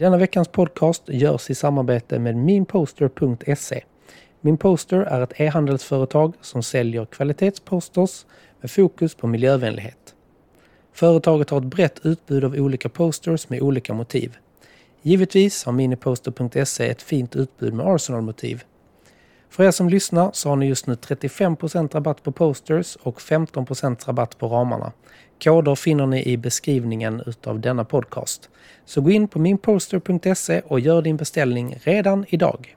Denna veckans podcast görs i samarbete med minposter.se. Minposter är ett e-handelsföretag som säljer kvalitetsposters med fokus på miljövänlighet. Företaget har ett brett utbud av olika posters med olika motiv. Givetvis har miniposter.se ett fint utbud med Arsenal-motiv. För er som lyssnar så har ni just nu 35% rabatt på posters och 15% rabatt på ramarna. Koder finner ni i beskrivningen utav denna podcast. Så gå in på minposter.se och gör din beställning redan idag.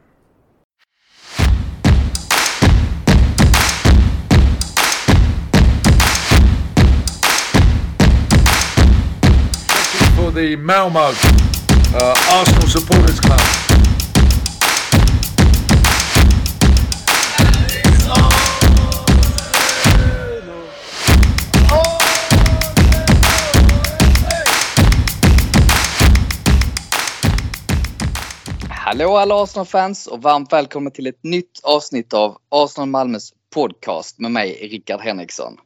for the Malmo uh, Arsenal Supporters Club. Hallå alla Arsenal-fans och varmt välkomna till ett nytt avsnitt av Arsenal Malmös podcast med mig Rickard Henriksson.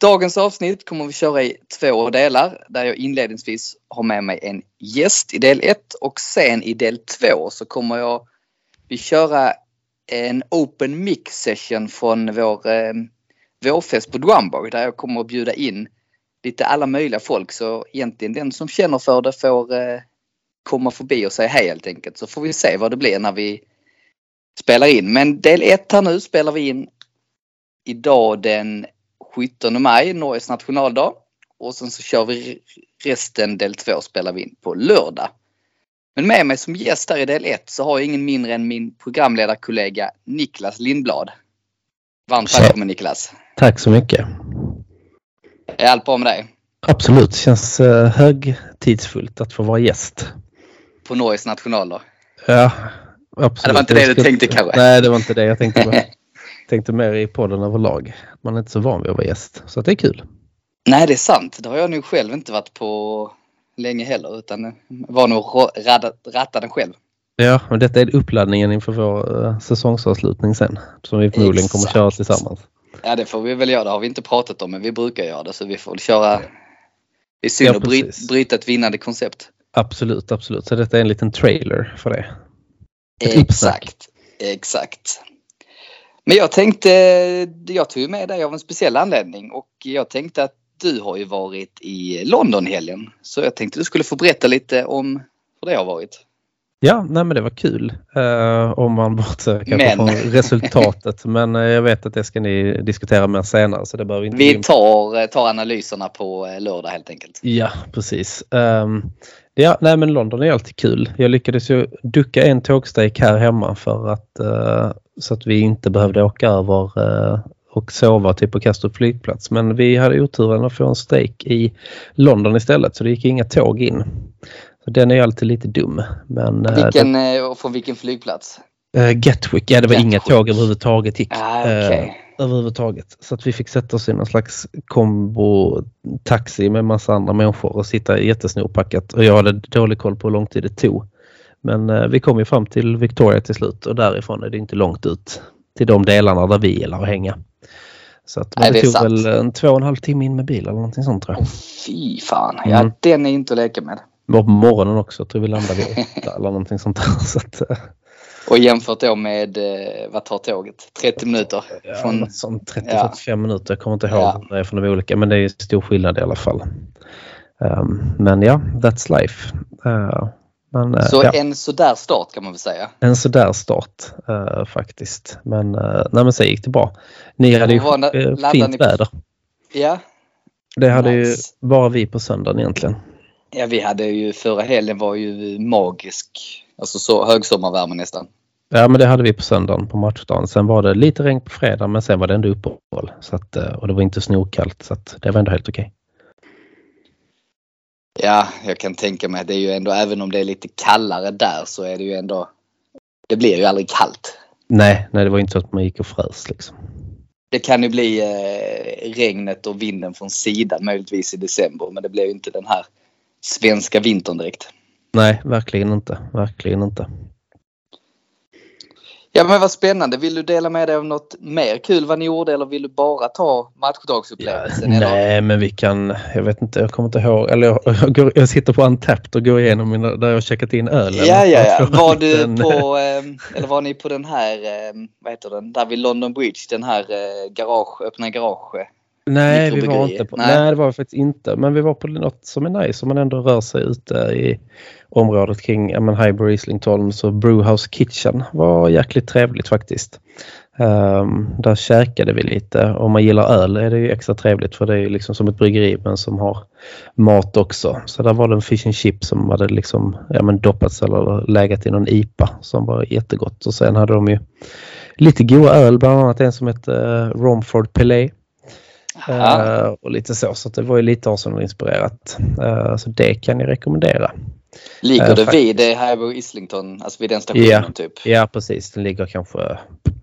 Dagens avsnitt kommer vi köra i två delar där jag inledningsvis har med mig en gäst i del 1 och sen i del 2 så kommer jag vi köra en open mix session från vår eh, vårfest på Duamborg där jag kommer att bjuda in lite alla möjliga folk så egentligen den som känner för det får eh, komma förbi och säga hej helt enkelt så får vi se vad det blir när vi spelar in. Men del 1 här nu spelar vi in idag den 17 maj, Norges nationaldag. Och sen så kör vi resten del 2 spelar vi in på lördag. Men med mig som gäst här i del 1 så har jag ingen mindre än min programledarkollega Niklas Lindblad. Varmt välkommen Niklas! Tack så mycket! Är allt bra med dig? Absolut, känns uh, högtidsfullt att få vara gäst. På Norges nationaldag? Ja, absolut. det var inte det du tänkte kanske? Nej, det var inte det jag tänkte. Bara. tänkte mer i podden överlag. Man är inte så van vid att vara gäst. Så det är kul. Nej, det är sant. Det har jag nog själv inte varit på länge heller utan var nog ratta den själv. Ja, men detta är uppladdningen inför vår uh, säsongsavslutning sen. Som vi förmodligen Exakt. kommer köra tillsammans. Ja, det får vi väl göra. Det har vi inte pratat om, men vi brukar göra det. Så vi får köra. Det är synd ja, att bryta, bryta ett vinnande koncept. Absolut, absolut. Så detta är en liten trailer för det. Ett Exakt, exakt. Men jag tänkte, jag tog med dig av en speciell anledning och jag tänkte att du har ju varit i London helgen. Så jag tänkte du skulle få berätta lite om hur det har varit. Ja, nej men det var kul. Uh, om man bortser kanske från resultatet. men uh, jag vet att det ska ni diskutera mer senare. Så det behöver inte Vi tar, tar analyserna på lördag helt enkelt. Ja, precis. Um, ja, nej men London är alltid kul. Jag lyckades ju ducka en tågsteg här hemma för att uh, så att vi inte behövde åka över eh, och sova typ på Kastrup flygplats. Men vi hade oturen att få en strejk i London istället så det gick inga tåg in. Så Den är alltid lite dum. Men, eh, vilken, det, från vilken flygplats? Gatwick, ja det var Gatwick. inga tåg överhuvudtaget gick. Ah, okay. Överhuvudtaget. Så att vi fick sätta oss i någon slags kombo-taxi med massa andra människor och sitta jättesnorpackat. Och jag hade dålig koll på hur lång tid det tog. Men eh, vi kom ju fram till Victoria till slut och därifrån är det inte långt ut till de delarna där vi gillar att hänga. Så att, Nej, det, det tog sant. väl en två och en halv timme in med bil eller någonting sånt tror jag. Oh, fy fan, ja mm. den är inte att leka med. Det var på morgonen också, jag tror vi landade vid åtta eller någonting sånt där. Så att, eh. Och jämfört då med, eh, vad tar tåget? 30 minuter? Ja, från... sånt 30-45 ja. minuter. Jag kommer inte ihåg ja. det är från de olika men det är stor skillnad i alla fall. Um, men ja, that's life. Uh, men, eh, så ja. en sådär start kan man väl säga? En sådär start uh, faktiskt. Men, uh, nej, men sen gick det bra. Ni hade ju uh, fint ni... väder. Ja. Det hade nice. ju bara vi på söndagen egentligen. Ja vi hade ju förra helgen var ju magisk. Alltså så högsommarvärme nästan. Ja men det hade vi på söndagen på matchdagen. Sen var det lite regn på fredag men sen var det ändå uppehåll. Så att, och det var inte snorkallt så att det var ändå helt okej. Ja, jag kan tänka mig. Det är ju ändå, även om det är lite kallare där så är det ju ändå... Det blir ju aldrig kallt. Nej, nej det var inte så att man gick och frös liksom. Det kan ju bli eh, regnet och vinden från sidan möjligtvis i december men det blir ju inte den här svenska vintern direkt. Nej, verkligen inte. Verkligen inte. Ja men vad spännande. Vill du dela med dig av något mer kul vad ni gjorde eller vill du bara ta matchdagsupplevelsen? Ja, nej, men vi kan, jag vet inte, jag kommer inte ihåg. Eller jag, jag, går, jag sitter på Untapped och går igenom mina, där jag checkat in ölen. Ja, ja, ja. Var du på, eh, eller var ni på den här, eh, vad heter den, där vid London Bridge, den här eh, garage, öppna garage? Nej, vi var inte på, Nej. nej. det var vi faktiskt inte. Men vi var på något som är nice om man ändå rör sig ute i området kring ja, men Highbury, Islingtons och Brewhouse Kitchen. var jäkligt trevligt faktiskt. Um, där käkade vi lite. Om man gillar öl är det ju extra trevligt för det är ju liksom som ett bryggeri men som har mat också. Så där var det en fish and chip som hade liksom ja, men doppats eller lägat i någon IPA som var jättegott. Och sen hade de ju lite goda öl, bland annat en som hette uh, Romford Pelé. Ja. Eh, och lite så, så det var ju lite Arsenal-inspirerat. Eh, så det kan jag rekommendera. Ligger Eh, det vid eh, Highbury Islington, alltså vid den stationen Ja. typ? Ja precis, den ligger kanske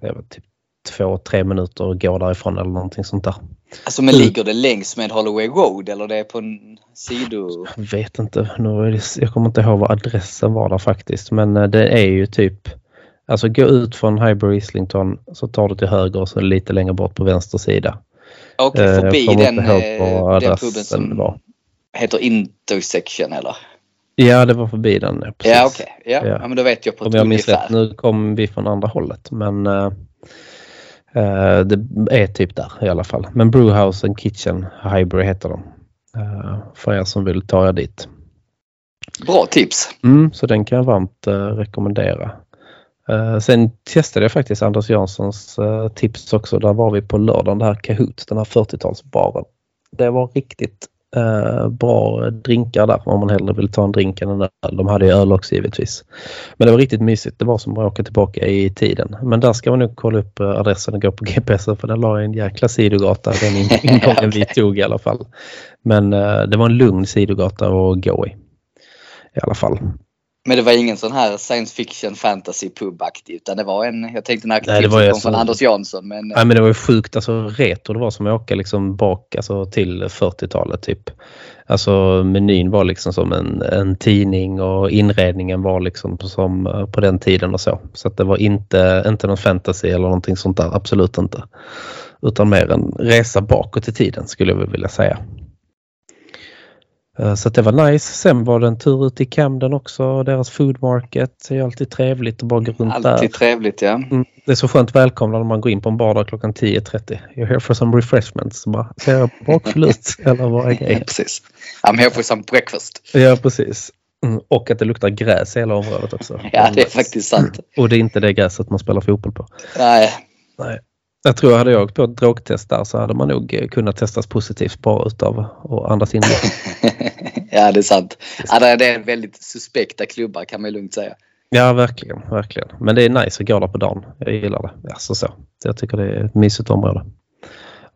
vet, typ två, tre minuter och går därifrån eller någonting sånt där. Alltså men Mm. ligger det längs med Holloway Road eller det är på en sido? Jag vet inte, nu är det, jag kommer inte ihåg vad adressen var där faktiskt men eh, det är ju typ Alltså gå ut från Highbury Islington så tar du till höger och så lite längre bort på vänster sida. Okej, Eh, jag förbi den, eh, den puben som var. heter Intersection eller? Ja det var förbi den. ja, Precis. Ja okej, ja. Ja. ja. men då vet jag på Om ett jag minns ungefär. rätt. Nu kom vi från andra hållet men eh, eh, det är typ där i alla fall. Men Brewhouse and Kitchen Highbury heter de. Eh, för er som vill ta er dit. Bra tips. Mm, så den kan jag varmt rekommendera. Sen testade jag faktiskt Anders Janssons tips också. Där var vi på lördagen, det här Kahoot, den här 40-talsbaren. Det var riktigt eh, bra drinkar där om man hellre vill ta en drink än en öl. De hade ju öl också givetvis. Men det var riktigt mysigt. Det var som att åka tillbaka i tiden. Men där ska man nog kolla upp eh, adressen och gå på GPS för den la en jäkla sidogata den in- ingången vi tog i alla fall. Men eh, det var en lugn sidogata att gå i. I alla fall. Men det var ingen sån här science fiction fantasy pub-aktig utan det var en, jag tänkte det var ju kom från så- Anders Jansson men Nej men det var ju sjukt alltså retro. Det var som att åka liksom bak alltså, till 40-talet typ. Alltså menyn var liksom som en, en tidning och inredningen var liksom som eh, på den tiden och så. Så det var inte, inte någon fantasy eller någonting sånt där. Absolut inte. Utan mer en resa bakåt i tiden skulle jag vilja säga. Eh, Så det var nice. Sen var det en tur ut i Camden också. Deras food market. Det är alltid trevligt att bara gå runt där. alltid trevligt ja. Mm. Det är så skönt välkomna när man går in på en bar där klockan 10.30. You're here for some refreshments. Så bara, ser jag bakfull ut eller vad är ja grejen? precis. I'm here for some breakfast. Ja precis. Mm. Och att det luktar gräs i hela området också. Ja det är faktiskt sant. Och det är inte det gräset man spelar fotboll på. Nej, Nej. Jag tror hade jag åkt på ett drogtest där så hade man nog eh, kunnat testas positivt bara utav att andas in ja det är sant. Ja, det är- väldigt suspekta klubbar kan man lugnt säga. Ja verkligen, verkligen. Men det är nice att gå där på dagen. Jag gillar det. Alltså så. Jag tycker det är ett mysigt område.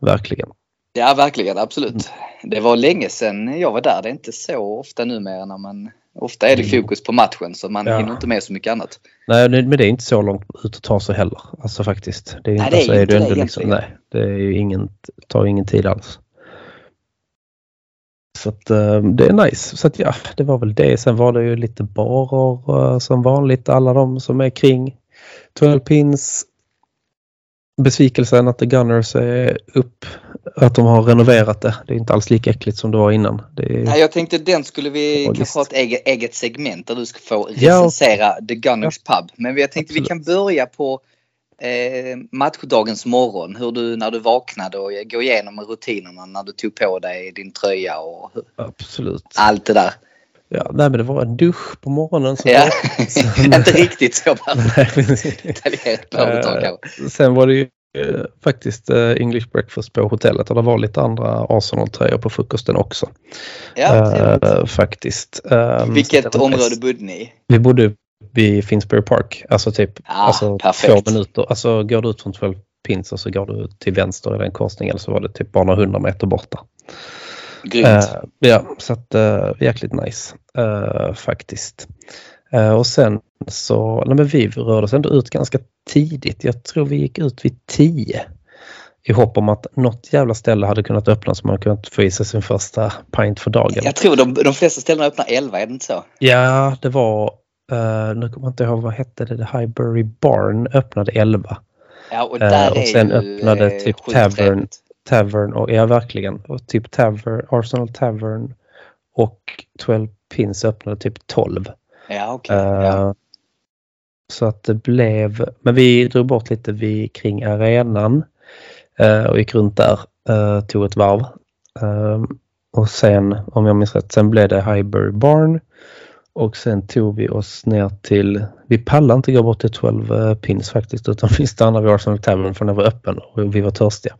Verkligen. Ja verkligen, absolut. Det var länge sedan jag var där. Det är inte så ofta numera när man... Ofta är det fokus på matchen så man Ja. hinner inte med så mycket annat. Nej, det- men det är inte så långt ut att ta sig heller. Alltså faktiskt. Det är, Nej, inte, det är så inte det ändå liksom. Nej, det är ju ingen, tar ingen tid alls. Så att eh, det är nice. Så att ja, det var väl det. Sen var det ju lite barer eh, som vanligt. Alla de som är kring 12 pins. Besvikelsen att The Gunners är upp. Att de har renoverat det. Det är inte alls lika äckligt som det var innan. Det är, Nej, jag tänkte den skulle vi Ja, kanske ha ett eget, eget segment där du ska få Ja. recensera The Gunners Pub. Men jag tänkte vi Absolut. kan börja på eh, matchdagens morgon. Hur du när du vaknade och gå igenom rutinerna när du tog på dig din tröja och Absolut. allt det där. Ja, nej, men det var en dusch på morgonen. Så Ja. Sen- inte riktigt så ta Eh. Sen var det ju eh, faktiskt eh, English breakfast på hotellet och det var lite andra Arsenal-tröjor på frukosten också. Ja. Eh, faktiskt. Eh, så Vilket område bodde ni i? Vi bodde vid Finsbury Park, alltså typ Ah, alltså perfekt. två minuter. Alltså går du ut från 12 pins och så går du till vänster i den korsningen så var det typ bara några hundra meter borta. Grymt. Eh, ja, så att uh, jäkligt nice eh, faktiskt. Och sen så, nej men vi rörde oss ändå ut ganska tidigt. Jag tror vi gick ut vid 10 i hopp om att något jävla ställe hade kunnat öppna så man kunnat få i sig sin första pint för dagen. Jag tror de, de flesta ställena öppnar 11, är det inte så? Ja, det var Uh, nu kommer jag inte ihåg vad hette det. The Highbury Barn öppnade 11. Ja, och där och är sen ju, öppnade typ Tavern. Tavern och ja verkligen. Och typ Tavern, Arsenal Tavern och 12 Pins öppnade typ 12. Ja, okej. Eh, Ja. Så att det blev, men vi drog bort lite vid, kring arenan eh, och gick runt där, eh, tog ett varv. Eh, och sen, om jag minns rätt, sen blev det Highbury Barn. Och sen tog vi oss ner till, vi pallade inte gå bort till 12 eh, pins faktiskt utan vi stannade vid Arsenal Tavern för den var öppen och vi var törstiga.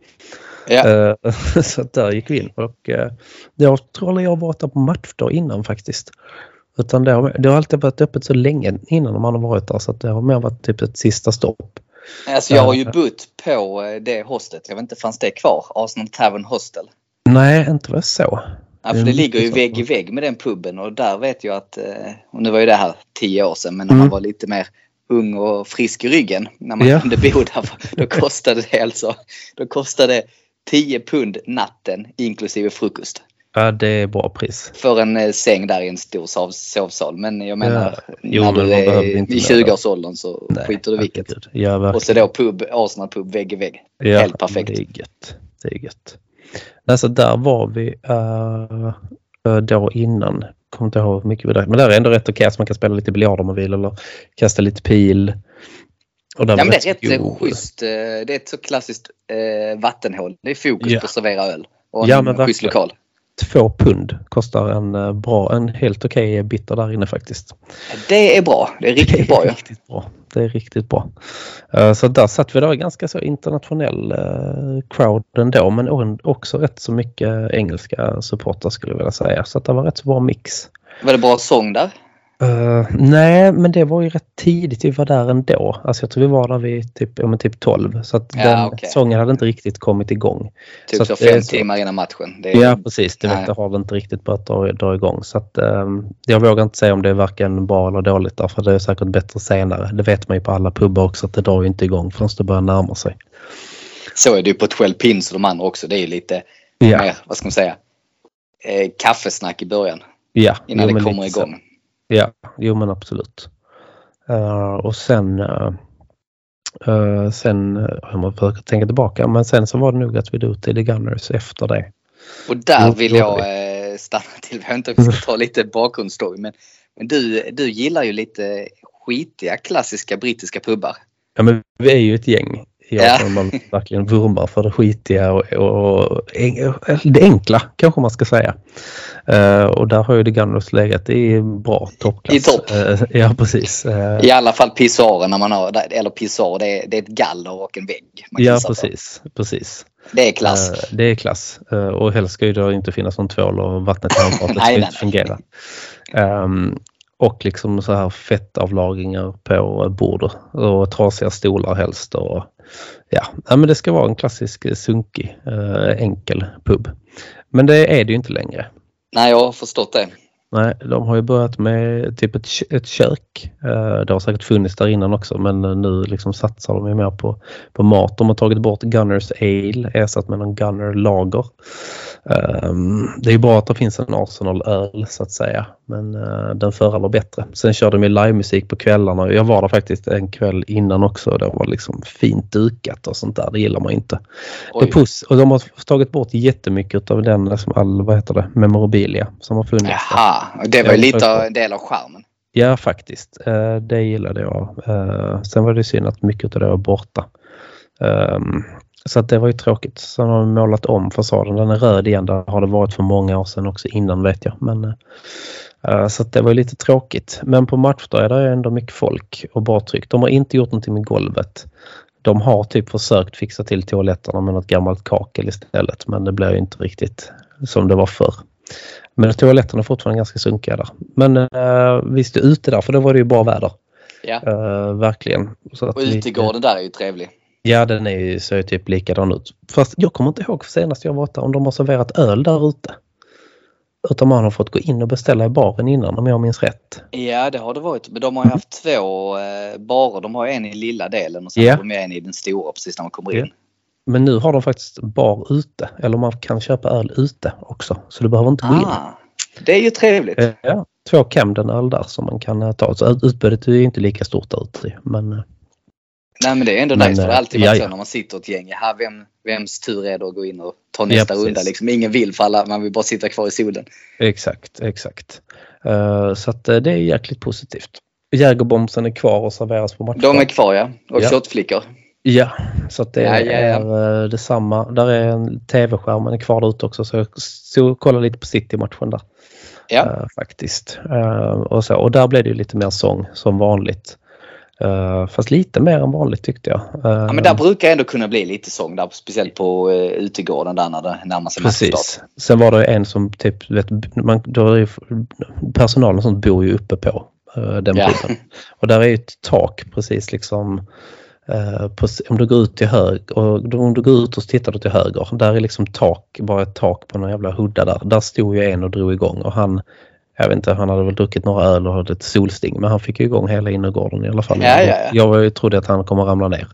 Ja. Eh, så där gick vi in och eh, jag tror jag har varit där på matchdag innan faktiskt. Utan det har, det har alltid varit öppet så länge innan man har varit där så det har mer varit typ ett sista stopp. Alltså jag har ju Eh. bott på eh, det hostet. Jag vet inte, fanns det kvar? Arsenal Tavern Hostel. Nej, inte vad jag så. Ja, för det ligger ju vägg i vägg med den puben och där vet jag att, eh, och nu var ju det här tio år sedan, men när Mm. man var lite mer ung och frisk i ryggen, när man Ja. kunde bo där, då kostade det alltså, då kostade det 10 pund natten inklusive frukost. Ja, det är bra pris. För en eh, säng där i en stor sov- sovsal. Men jag menar, Jo, när men du är i mer. 20-årsåldern så skiter du vilket. Ja, verkligen. Och så då pub, Arsenal pub vägg i vägg. Ja, Helt perfekt. Det är gött. Det är gött. Nej, så där var vi uh, då innan. Kommer inte ihåg hur mycket vi där. Men där är ändå rätt okej. så man kan spela lite biljard om man vill eller kasta lite pil. Och Ja, men det är rätt god- schysst. eh, Det är ett så klassiskt eh, vattenhål. Det är fokus Ja. på att servera öl. Och Ja, en men schysst lokal. Två pund kostar en eh, bra, en helt okej bitter där inne faktiskt. Det är bra. Det är riktigt bra Det är ju. riktigt bra. Det är riktigt bra. Eh, Så där satt vi där ganska så internationell crowd ändå men också rätt så mycket engelska supportrar skulle jag vilja säga. Så det var rätt så bra mix. Var det bra sång där? Eh, nej, men det var ju rätt tidigt vi var där ändå. Alltså jag tror vi var där vid typ, ja, typ 12. Så att Ja, den okej. sången hade inte riktigt kommit igång. Typ Så så, att fem så. timmar innan matchen. Är, Ja, precis. Det, vet, det har väl inte riktigt börjat dra, dra igång. Så att, ehm, jag vågar inte säga om det är varken bra eller dåligt därför det är säkert bättre senare. Det vet man ju på alla pubbar också att det drar ju inte igång förrän det börjar närma sig. Så är det ju på 12 pins och de andra också. Det är ju lite Ja, mer, vad ska man säga, eh, kaffesnack i början. ja. Innan jo, det kommer lite så. Ja, jo men absolut. Eh, och sen, uh, uh, sen, uh, jag försöka tänka tillbaka, men sen så var det nog att vi drog till The Gunners efter det. Och där vill jag stanna till. Jag vet inte om vi ska ta lite bakgrundsstory. Men, men du, du gillar ju lite skitiga klassiska brittiska pubbar. Ja men vi är ju ett gäng. Jag Ja. man verkligen vurmar för det skitiga och, och, och det enkla kanske man ska säga. Eh, och där har ju The Gunners legat i bra toppklass. I topp. Eh, ja precis. Eh, I alla fall pissoarer när man har, eller pissoar, det är, det är ett galler och en vägg. Ja på. precis. precis. Det är klass. Det är klass. Och helst ska ju då inte finnas någon tvål och vattnet i handfatet ska inte fungera. Ehm, och liksom så här fettavlagringar på bordet och trasiga stolar helst. Och, ja, ja, men det ska vara en klassisk sunkig, eh, enkel pub. Men det är det ju inte längre. Nej, jag har förstått det. Nej, de har ju börjat med typ ett, ett kök. Eh, Det har säkert funnits där innan också men eh, nu liksom satsar de ju mer på, på mat. De har tagit bort Gunners Ale ersatt med någon Gunner Lager. Ehm, Det är ju bra att det finns en Arsenal-öl så att säga men eh, den förra var bättre. Sen kör de ju livemusik på kvällarna. Jag var där faktiskt en kväll innan också. Det var liksom fint dukat och sånt där. Det gillar man inte. Det puss. Och de har tagit bort jättemycket av den som all, vad heter det, memorabilia som har funnits. Jaha, det var ju lite av, en del av charmen. Ja, faktiskt. Eh, Det gillade jag. Eh, Sen var det synd att mycket av det var borta. Ehm, Så att det var ju tråkigt. Sen har de målat om fasaden. Den är röd igen. Det har det varit för många år sedan också innan vet jag. Men, eh, så det var ju lite tråkigt. Men på matchdag är det ändå mycket folk och bra tryck. De har inte gjort någonting med golvet. De har typ försökt fixa till toaletterna med något gammalt kakel istället. Men det blir ju inte riktigt som det var förr. Men toaletterna är fortfarande ganska sunkiga där. Men uh, vi stod ute där för då var det ju bra väder. Ja. Eh, verkligen. Så att Och vi- utegården där är ju trevlig. Ja den är ju, ser ju typ likadan ut. Fast jag kommer inte ihåg senast jag var där om de har serverat öl där ute. Utan man har fått gå in och beställa i baren innan om jag minns rätt. Ja, det har det varit. Men de har ju haft två eh, barer. De har en i lilla delen och sen Ja. har de en i den stora precis när man kommer in. Men nu har de faktiskt bar ute. Eller man kan köpa öl ute också. Så du behöver inte gå in. Ah, det är ju trevligt. Eh, Ja, två Camden-öl där som man kan eh, ta. Så utbudet är ju inte lika stort där ute. Men, eh, Nej men det är ändå Men, nice för det har alltid varit ja, så ja. när man sitter ett gäng. Här, vem, vems tur är det att gå in och ta nästa precis. runda? Liksom, ingen vill för alla, man vill bara sitta kvar i solen. exakt, exakt. Eh, så att det är jäkligt positivt. Jägerbomsen är kvar och serveras på matchen. De är kvar ja. Och Ja. shotflickor. Ja, så att det Ja, ja, ja. är eh, detsamma. Där är en tv-skärm, kvar där ute också så jag så kollade lite på City-matchen där. Ja. eh, faktiskt. Eh, och, så, och där blev det ju lite mer sång som vanligt. Eh, fast lite mer än vanligt tyckte jag. Eh, ja men där brukar ändå kunna bli lite sång där. Speciellt på uh, utegården där när det närmar sig. Precis. Sen var det en som typ, vet, man, då ju, personalen sånt bor ju uppe på eh, den Ja. puben. Och där är ju ett tak precis liksom på, om du går ut till höger och om du går ut och tittar du till höger, där är liksom tak, bara ett tak på någon jävla hudda där. Där stod ju en och drog igång och han, jag vet inte, han hade väl druckit några öl och hade ett solsting men han fick ju igång hela innergården i alla fall. Ja, ja, ja. Jag trodde att han kommer ramla ner.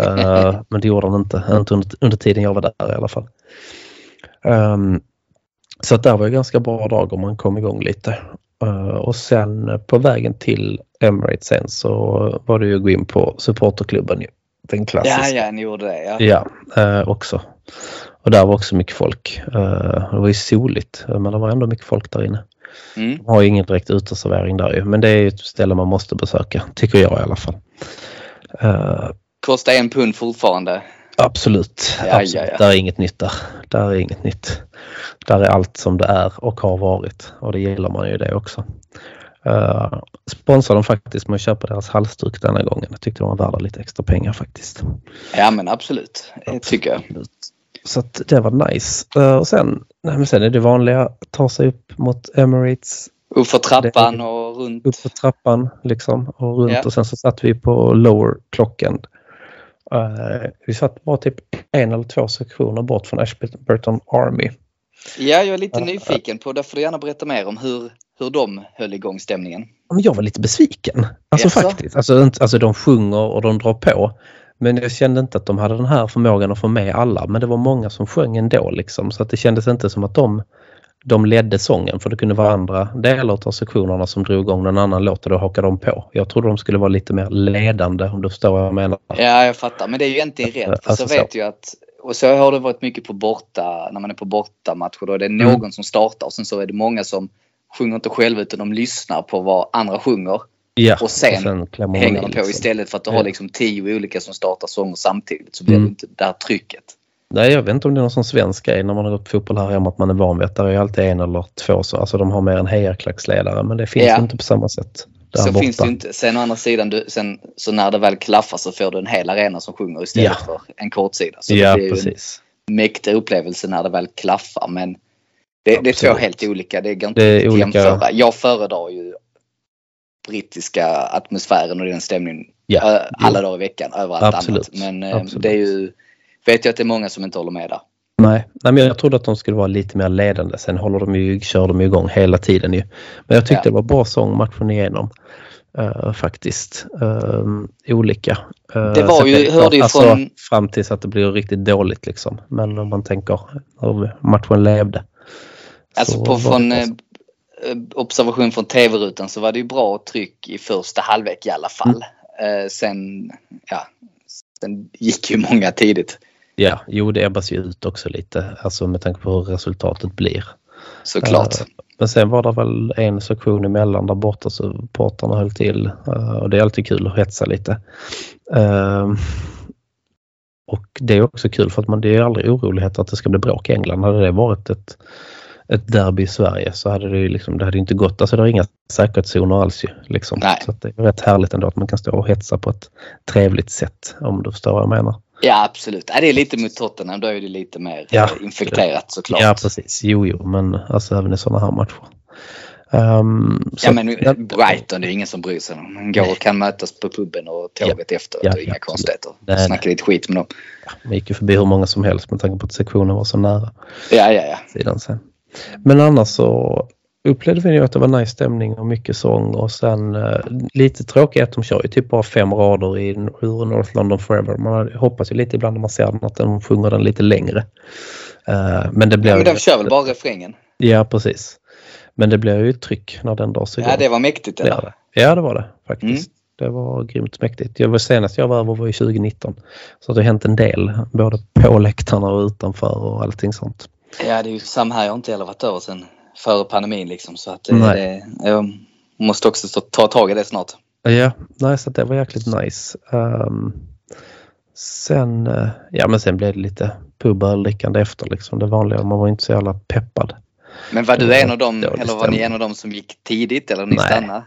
Eh, men det gjorde han inte, inte under, under tiden jag var där i alla fall. Ehm, så att där var ju ganska bra dag om man kom igång lite. Eh, och sen på vägen till Emirates sen så var det ju att gå in på supporterklubben. Den klassiska. Ja, ja, ni gjorde det. Ja. Ja, eh, också. Och där var också mycket folk. Eh, det var ju soligt men det var ändå mycket folk där inne. Mm. De har ju ingen direkt uteservering där ju men det är ju ett ställe man måste besöka, tycker jag i alla fall. Kostar en pund fortfarande. Absolut. Ja, absolut. ja, ja. Där är inget nytt där. Där är inget nytt. Där är allt som det är och har varit och det gillar man ju det också. Uh, sponsrar de faktiskt med att köpa deras halsduk denna gången. Jag tyckte de var värda lite extra pengar faktiskt. Ja men absolut. Det tycker jag. Så att det var nice. Eh, och sen, nej, men sen är det vanliga, ta sig upp mot Emirates, Upp för trappan och runt. upp för trappan liksom och runt Ja. och sen så satt vi på lower clocken. Eh, vi satt bara typ en eller två sektioner bort från Ashburton Army. Ja, jag är lite nyfiken på, det får du gärna berätta mer om hur, hur de höll igång stämningen. Jag var lite besviken. Alltså Jaså? faktiskt. Alltså, alltså de sjunger och de drar på. Men jag kände inte att de hade den här förmågan att få med alla. Men det var många som sjöng ändå liksom. Så att det kändes inte som att de, de ledde sången. För det kunde vara andra delar av sektionerna som drog igång någon annan låt och då hakade de på. Jag trodde de skulle vara lite mer ledande om du förstår vad jag menar. Ja, jag fattar. Men det är ju egentligen rätt. För Alltså så vet jag att, och så har det varit mycket på borta, när man är på bortamatcher. Då är det Mm. någon som startar och sen så är det många som sjunger inte själva utan de lyssnar på vad andra sjunger. Ja, Och sen de Hänger de på liksom. istället för att du Ja. har liksom tio olika som startar sånger samtidigt så blir Mm. det inte det här trycket. Nej, jag vet inte om det är någon sån svensk grej när man har gått på fotboll här hemma att man är van vid att det är alltid en eller två så. Alltså de har mer en hejarklacksledare men det finns Ja. inte på samma sätt. Där Så borta. finns det inte. Sen å andra sidan, du, sen, så när det väl klaffar så får du en hel arena som sjunger istället Ja. för en kortsida. Så Ja, det ju precis. en mäktig upplevelse när det väl klaffar. Men det, det är två helt olika. Det går inte Det är att olika- jämföra. Jag föredrar ju brittiska atmosfären och den stämningen Ja, alla dagar i veckan överallt Absolut. annat. Men eh, Absolut. det är ju, vet jag att det är många som inte håller med där. Nej, nej men jag trodde att de skulle vara lite mer ledande. Sen håller de ju, kör de ju igång hela tiden ju. Men jag tyckte Ja. det var bra sång matchen igenom. eh, faktiskt. Um, olika. Uh, Det var ju- hörde ju alltså, från- Fram tills att det blir riktigt dåligt liksom. Men om man tänker hur matchen levde. Alltså så på, från eh, eh, observation från tv-rutan så var det ju bra tryck i första halvlek i alla fall. Mm. Sen, ja, sen gick ju många tidigt Ja, jo det ebbas ju ut också lite. Alltså med tanke på hur resultatet blir. såklart. Eh, Men sen var det väl en sektion emellan där borta så portarna höll till eh, och det är alltid kul att hetsa lite. Eh, Och det är också kul för att man, det är aldrig oroligheter att det ska bli bråk i England. Hade det varit ett, ett derby i Sverige så hade det ju liksom, det hade inte gått. Alltså det är inga säkerhetszoner alls ju. Liksom. Så det är rätt härligt ändå att man kan stå och hetsa på ett trevligt sätt om du förstår vad jag menar. Ja absolut. Ja, det är lite mot Tottenham. Då är det lite mer Ja. eh, infekterat såklart. Ja precis, jo jo men alltså även i sådana här matcher. Um, Ja men Brighton, det är ingen som bryr sig. Man går och kan mötas på puben och tåget efteråt. Ja, och inga ja, konstigheter. Nej, Snacka lite skit med dem. Vi gick ju förbi hur många som helst med tanke på att sektionen var så nära Ja, ja, ja. sidan sen. Men annars så upplevde vi ju att det var nice stämning och mycket sång och sen eh, lite tråkigt att de kör ju typ bara fem rader i ur North London Forever. Man hoppas ju lite ibland när man ser den att de sjunger den lite längre. Eh, men det blir ja men de kör väl bara refrängen. Ja precis. Men det blev ju ett tryck när den dras igång. Ja, det var mäktigt eller? Ja, det var det faktiskt. Det var grymt mäktigt. Jag var senast jag var över var ju 2019. Så det har hänt en del, både på läktarna och utanför och allting sånt. Ja, det är ju samma här. Jag har inte heller varit över sen före pandemin liksom. Så att det, jag måste också ta, ta tag i det snart. Ja, nej, så det var jäkligt nice. Ehm, sen, eh, ja men sen blev det lite puböldrickande efter liksom det vanliga. Man var inte så jävla peppad. Men var du en av dem, eller var ni en av dem som gick tidigt eller ni Nej. stannade?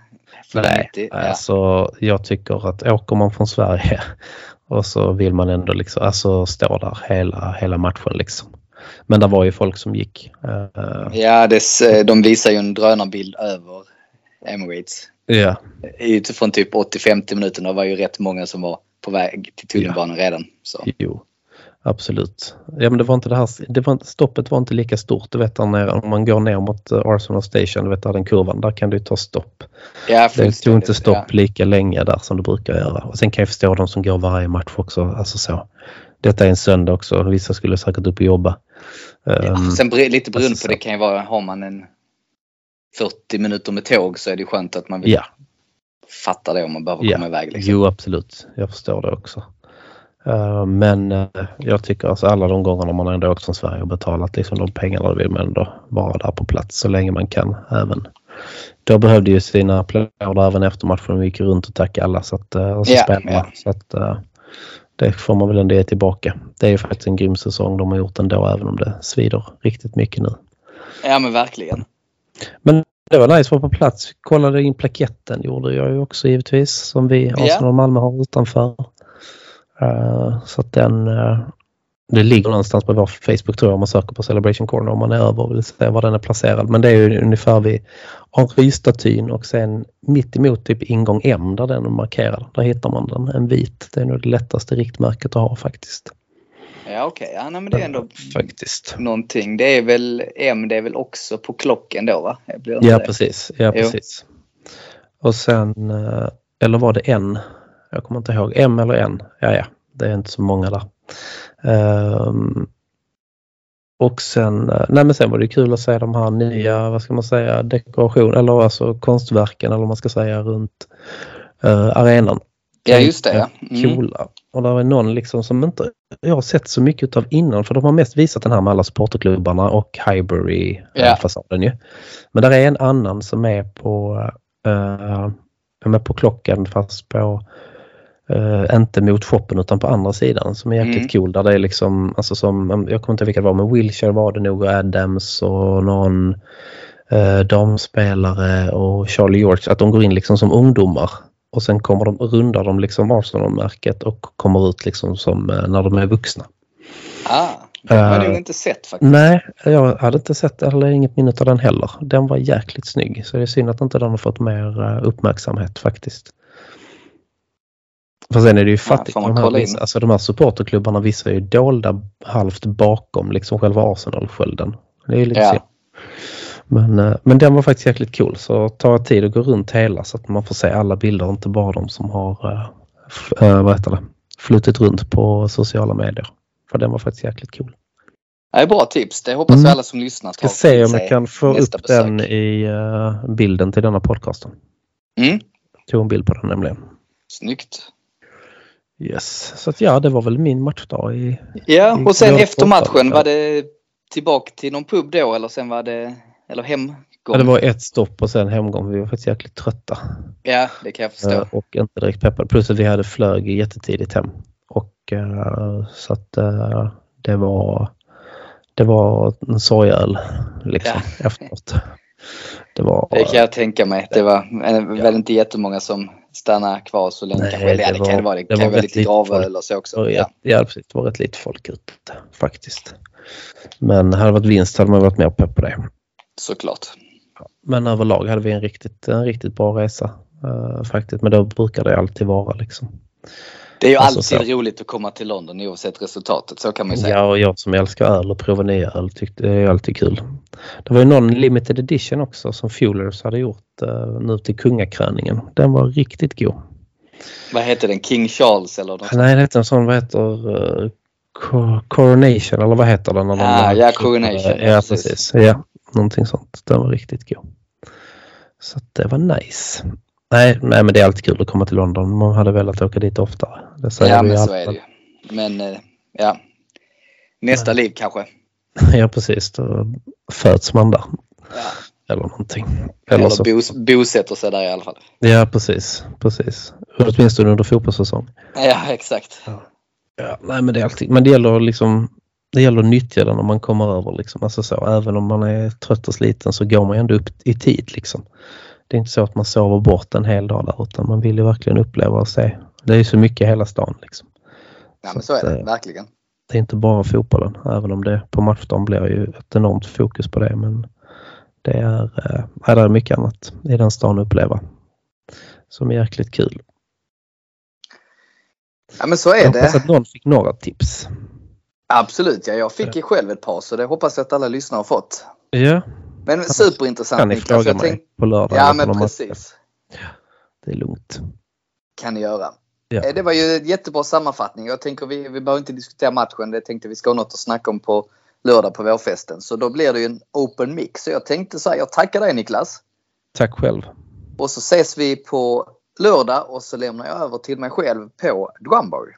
Nej, 90? Ja. alltså jag tycker att åker man från Sverige och så vill man ändå liksom, alltså stå där hela, hela matchen liksom. Men det var ju folk som gick. eh, Ja, det, s- de visar ju en drönarbild över Emirates. ja, Utifrån typ 80-50 minuter, det var ju rätt många som var på väg till tunnelbanan redan. Så. jo. Absolut. Ja men det var inte det här, det var, stoppet var inte lika stort. Du vet nere, om man går ner mot eh, Arsenal Station, du vet där den kurvan, där kan du ta stopp. Ja, Det tog inte stopp Ja. lika länge där som det brukar göra. Och sen kan jag förstå de som går varje match också. Alltså så. Detta är en söndag också. Vissa skulle säkert upp och jobba. Ja, Ehm, sen lite beroende på, det kan ju vara, har man en 40 minuter med tåg så är det skönt att man vill ja, fatta det om man behöver Ja. komma iväg. Liksom. jo absolut. Jag förstår det också. Ehm, men eh, jag tycker alltså alla de gångerna man ändå åkt från Sverige och betalat liksom de pengarna vill man ändå vara där på plats så länge man kan. Även då behövde ju sina applåder även efter matchen. Vi gick runt och tackade alla så att, eh, och så spelarna. ja. Så att, eh, det får man väl ändå ge tillbaka. Det är ju faktiskt en grym säsong de har gjort ändå även om det svider riktigt mycket nu. Ja men verkligen. Men det var nice att vara på plats. Kollade in plaketten gjorde jag ju också givetvis som vi Arsenal och Malmö har utanför. Eh, så att den eh, det ligger någonstans på vår Facebook tror jag om man söker på Celebration Corner om man är över och vill se var den är placerad. Men det är ju ungefär vid Henri-statyn och sen mitt emot typ ingång M där den är markerad. Där hittar man den, en vit. Det är nog det lättaste riktmärket att ha faktiskt. Ja okej, ja, nej, men det är ändå Faktiskt. någonting. Det är väl M, det är väl också på klockan då va? Ja det? precis. Ja, Jo. precis. Och sen, eh, eller var det en? Jag kommer inte ihåg. M eller en? Ja, ja. Det är inte så många där. Ehm, och sen, eh, nej men sen var det kul att se de här nya, vad ska man säga, dekoration eller alltså konstverken eller vad man ska säga runt eh, arenan. Ja just det ja. Mm. Coola. Och där är någon liksom som inte jag har sett så mycket av innan för de har mest visat den här med alla supporterklubbarna och Highbury-fasaden ju. Men där är en annan som är på, uh, är på klockan fast på eh, inte mot shoppen utan på andra sidan som är jäkligt Mm. cool. Där det är liksom, alltså som, jag kommer inte ihåg vilka det var, men Wilshire var det nog och Adams och någon eh, damspelare och Charlie George. Att de går in liksom som ungdomar och sen kommer de, rundar de liksom Arsenal-märket och kommer ut liksom som eh, när de är vuxna. Ah, det har jag inte sett faktiskt. Nej, jag hade inte sett eller inget minne av den heller. Den var jäkligt snygg så det är synd att inte den har fått mer uppmärksamhet faktiskt. För sen är det ju fattigt. man de, här, vissa- alltså, de här supporterklubbarna vissa är ju dolda halvt bakom liksom själva Arsenal-skölden. Det är lite Ja. Men, eh, men den var faktiskt jäkligt cool så ta tid att gå runt hela så att man får se alla bilder, inte bara de som har eh, vad heter det? flutit runt på sociala medier. För den var faktiskt jäkligt cool. Nej, bra tips. Det hoppas vi Mm. alla som lyssnar Ska tar se till om sig jag kan få upp den besök. i eh, bilden till denna podcasten. Mm. Tog en bild på den nämligen. Snyggt. Yes. Så att ja, det var väl min matchdag i... Ja, I och sen efter matchen ja. var det tillbaka till någon pub då eller sen var det, eller hemgång? Ja, det var ett stopp och sen hemgång. Vi var faktiskt jäkligt trötta. Ja, det kan jag förstå. eh, Och inte direkt peppade. Plus att vi hade flög jättetidigt hem. Och eh, så att eh, det var... Det var en sorgöl liksom efteråt. Det var... Det kan jag tänka mig. Det var väl inte jättemånga som stannade kvar så länge. Nej, kanske. Det det kan var- det vara. Det, det kan var vara lite gravöl och så också. Ja, Ja. precis. Det var rätt lite folk ute faktiskt. Men hade det varit vinst hade man varit mer pepp på det. Såklart. Men överlag hade vi en riktigt, en riktigt bra resa eh, faktiskt. Men då brukar det alltid vara liksom. Det är ju Alltså, alltid så. roligt att komma till London oavsett resultatet. Så kan man ju säga. Ja, och jag som älskar öl och prova nya öl tyckte det är alltid kul. Det var ju någon limited edition också som Fuelers hade gjort uh, nu till kungakröningen. Den var riktigt god. Vad heter den? King Charles eller något? Nej, det heter en sån, vad heter uh, Co- Coronation eller vad heter den? Ah, ja, Coronation, Ja, ja, precis. precis. Ja, någonting sånt. Den var riktigt god. Så det var nice. Nej, nej, men det är alltid kul att komma till London. Man hade velat åka dit oftare. Det säger Ja men så är det ju. Men eh, ja. Nästa liv kanske. Ja, precis. Då föds man där. Ja. Eller någonting. Eller så. Eller bos, bosätter sig där i alla fall. Ja, precis. precis. Åtminstone under fotbollssäsong. Ja exakt. Ja, nej, men det är alltid, men det gäller liksom det gäller att nyttja den när man kommer över liksom. Alltså så, även om man är trött och sliten så går man ju ändå upp i tid liksom. Det är inte så att man sover bort en hel dag där utan man vill ju verkligen uppleva och se. Det är ju så mycket i hela stan liksom. Ja men så är att, det, eh, verkligen. Det är inte bara fotbollen, även om det på matchdagen blir ju ett enormt fokus på det. Men det är, ja, det är mycket annat i den stan att uppleva som är jäkligt kul. Ja men så Jag är hoppas det. att någon fick några tips. Absolut ja, jag fick ju själv ett par så det hoppas jag att alla lyssnare har fått. Ja, Men superintressant kan ni Niklas. fråga Jag mig tänk... på lördag. Ja men precis. Det är lugnt. Kan ni göra. Ja. Eh, Det var ju en jättebra sammanfattning. Jag tänker vi, vi behöver inte diskutera matchen. Det tänkte vi ska ha något att snacka om på lördag på vårfesten. Så då blir det ju en open mix. Så jag tänkte så här, jag tackar dig Niklas. Tack själv. Och så ses vi på lördag och så lämnar jag över till mig själv på Drumbar.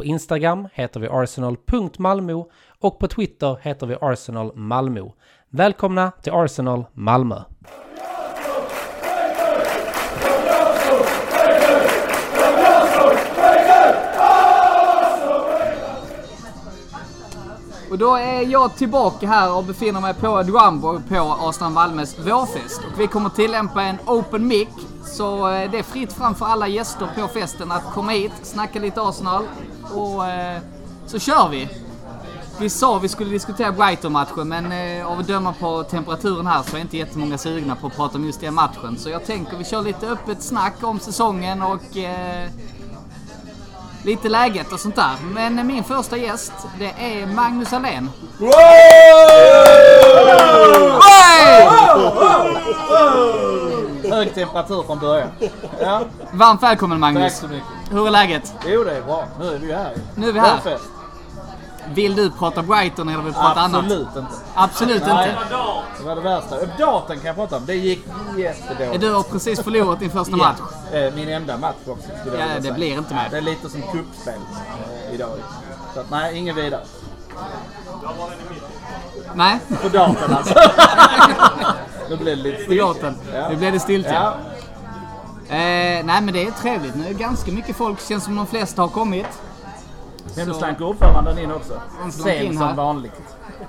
på Instagram heter vi arsenal.malmo och på Twitter heter vi Arsenal Malmö. Välkomna till Arsenal Malmö! Och då är jag tillbaka här och befinner mig på Drumborg på Arsenal Malmös vårfest. Och vi kommer tillämpa en open mic. Så eh, det är fritt fram för alla gäster på festen att komma hit, snacka lite Arsenal och eh, så kör vi. Vi sa vi skulle diskutera Brighton-matchen men eh, av att döma på temperaturen här så är inte jättemånga sugna på att prata om just den matchen. Så jag tänker vi kör lite öppet snack om säsongen och lite läget och sånt där. Men min första gäst, det är Magnus Alén. Hög temperatur från början. Ja, Varmt välkommen tack Magnus. så mycket. Hur är läget? Jo, det är bra. Nu är vi här. Nu är vi här. Vårfest. Vill du prata Brighton eller vill du prata annat? Absolut inte. Absolut Nej, inte. det var det värsta. Datorn kan jag prata om. Det gick jättedåligt. Du har precis förlorat din första match. Eh, Min enda match också. skulle Ja, det säga. blir inte mer. Det är lite som kuppspel eh, idag. Så att, nej, ingen vidare. Nej, På datorn alltså. nu blir det lite datorn. Ja. Nu blev det stiltje. Ja. Eh, nej men det är trevligt. Nu är ganska mycket folk. Känns som de flesta har kommit. Sen Så- slank ordföranden in också. Han Sen som vanligt.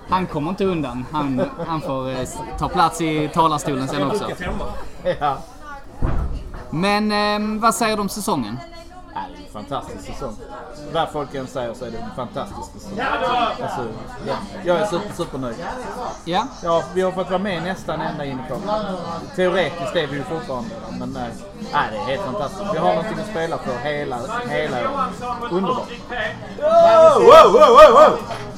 Han kommer inte undan. Han, han får eh, ta plats i talarstolen sen också. Ja. Men eh, vad säger du om säsongen? Är en fantastisk säsong. Vad folk än säger så är det en fantastisk säsong. Alltså, ja. Jag är super, supernöjd. Ja, Ja, vi har fått vara med nästan ända in i kvar. Teoretiskt är vi ju fortfarande men nej. Nej, det är helt fantastiskt. Vi har någonting att spela för hela, hela. Underbart.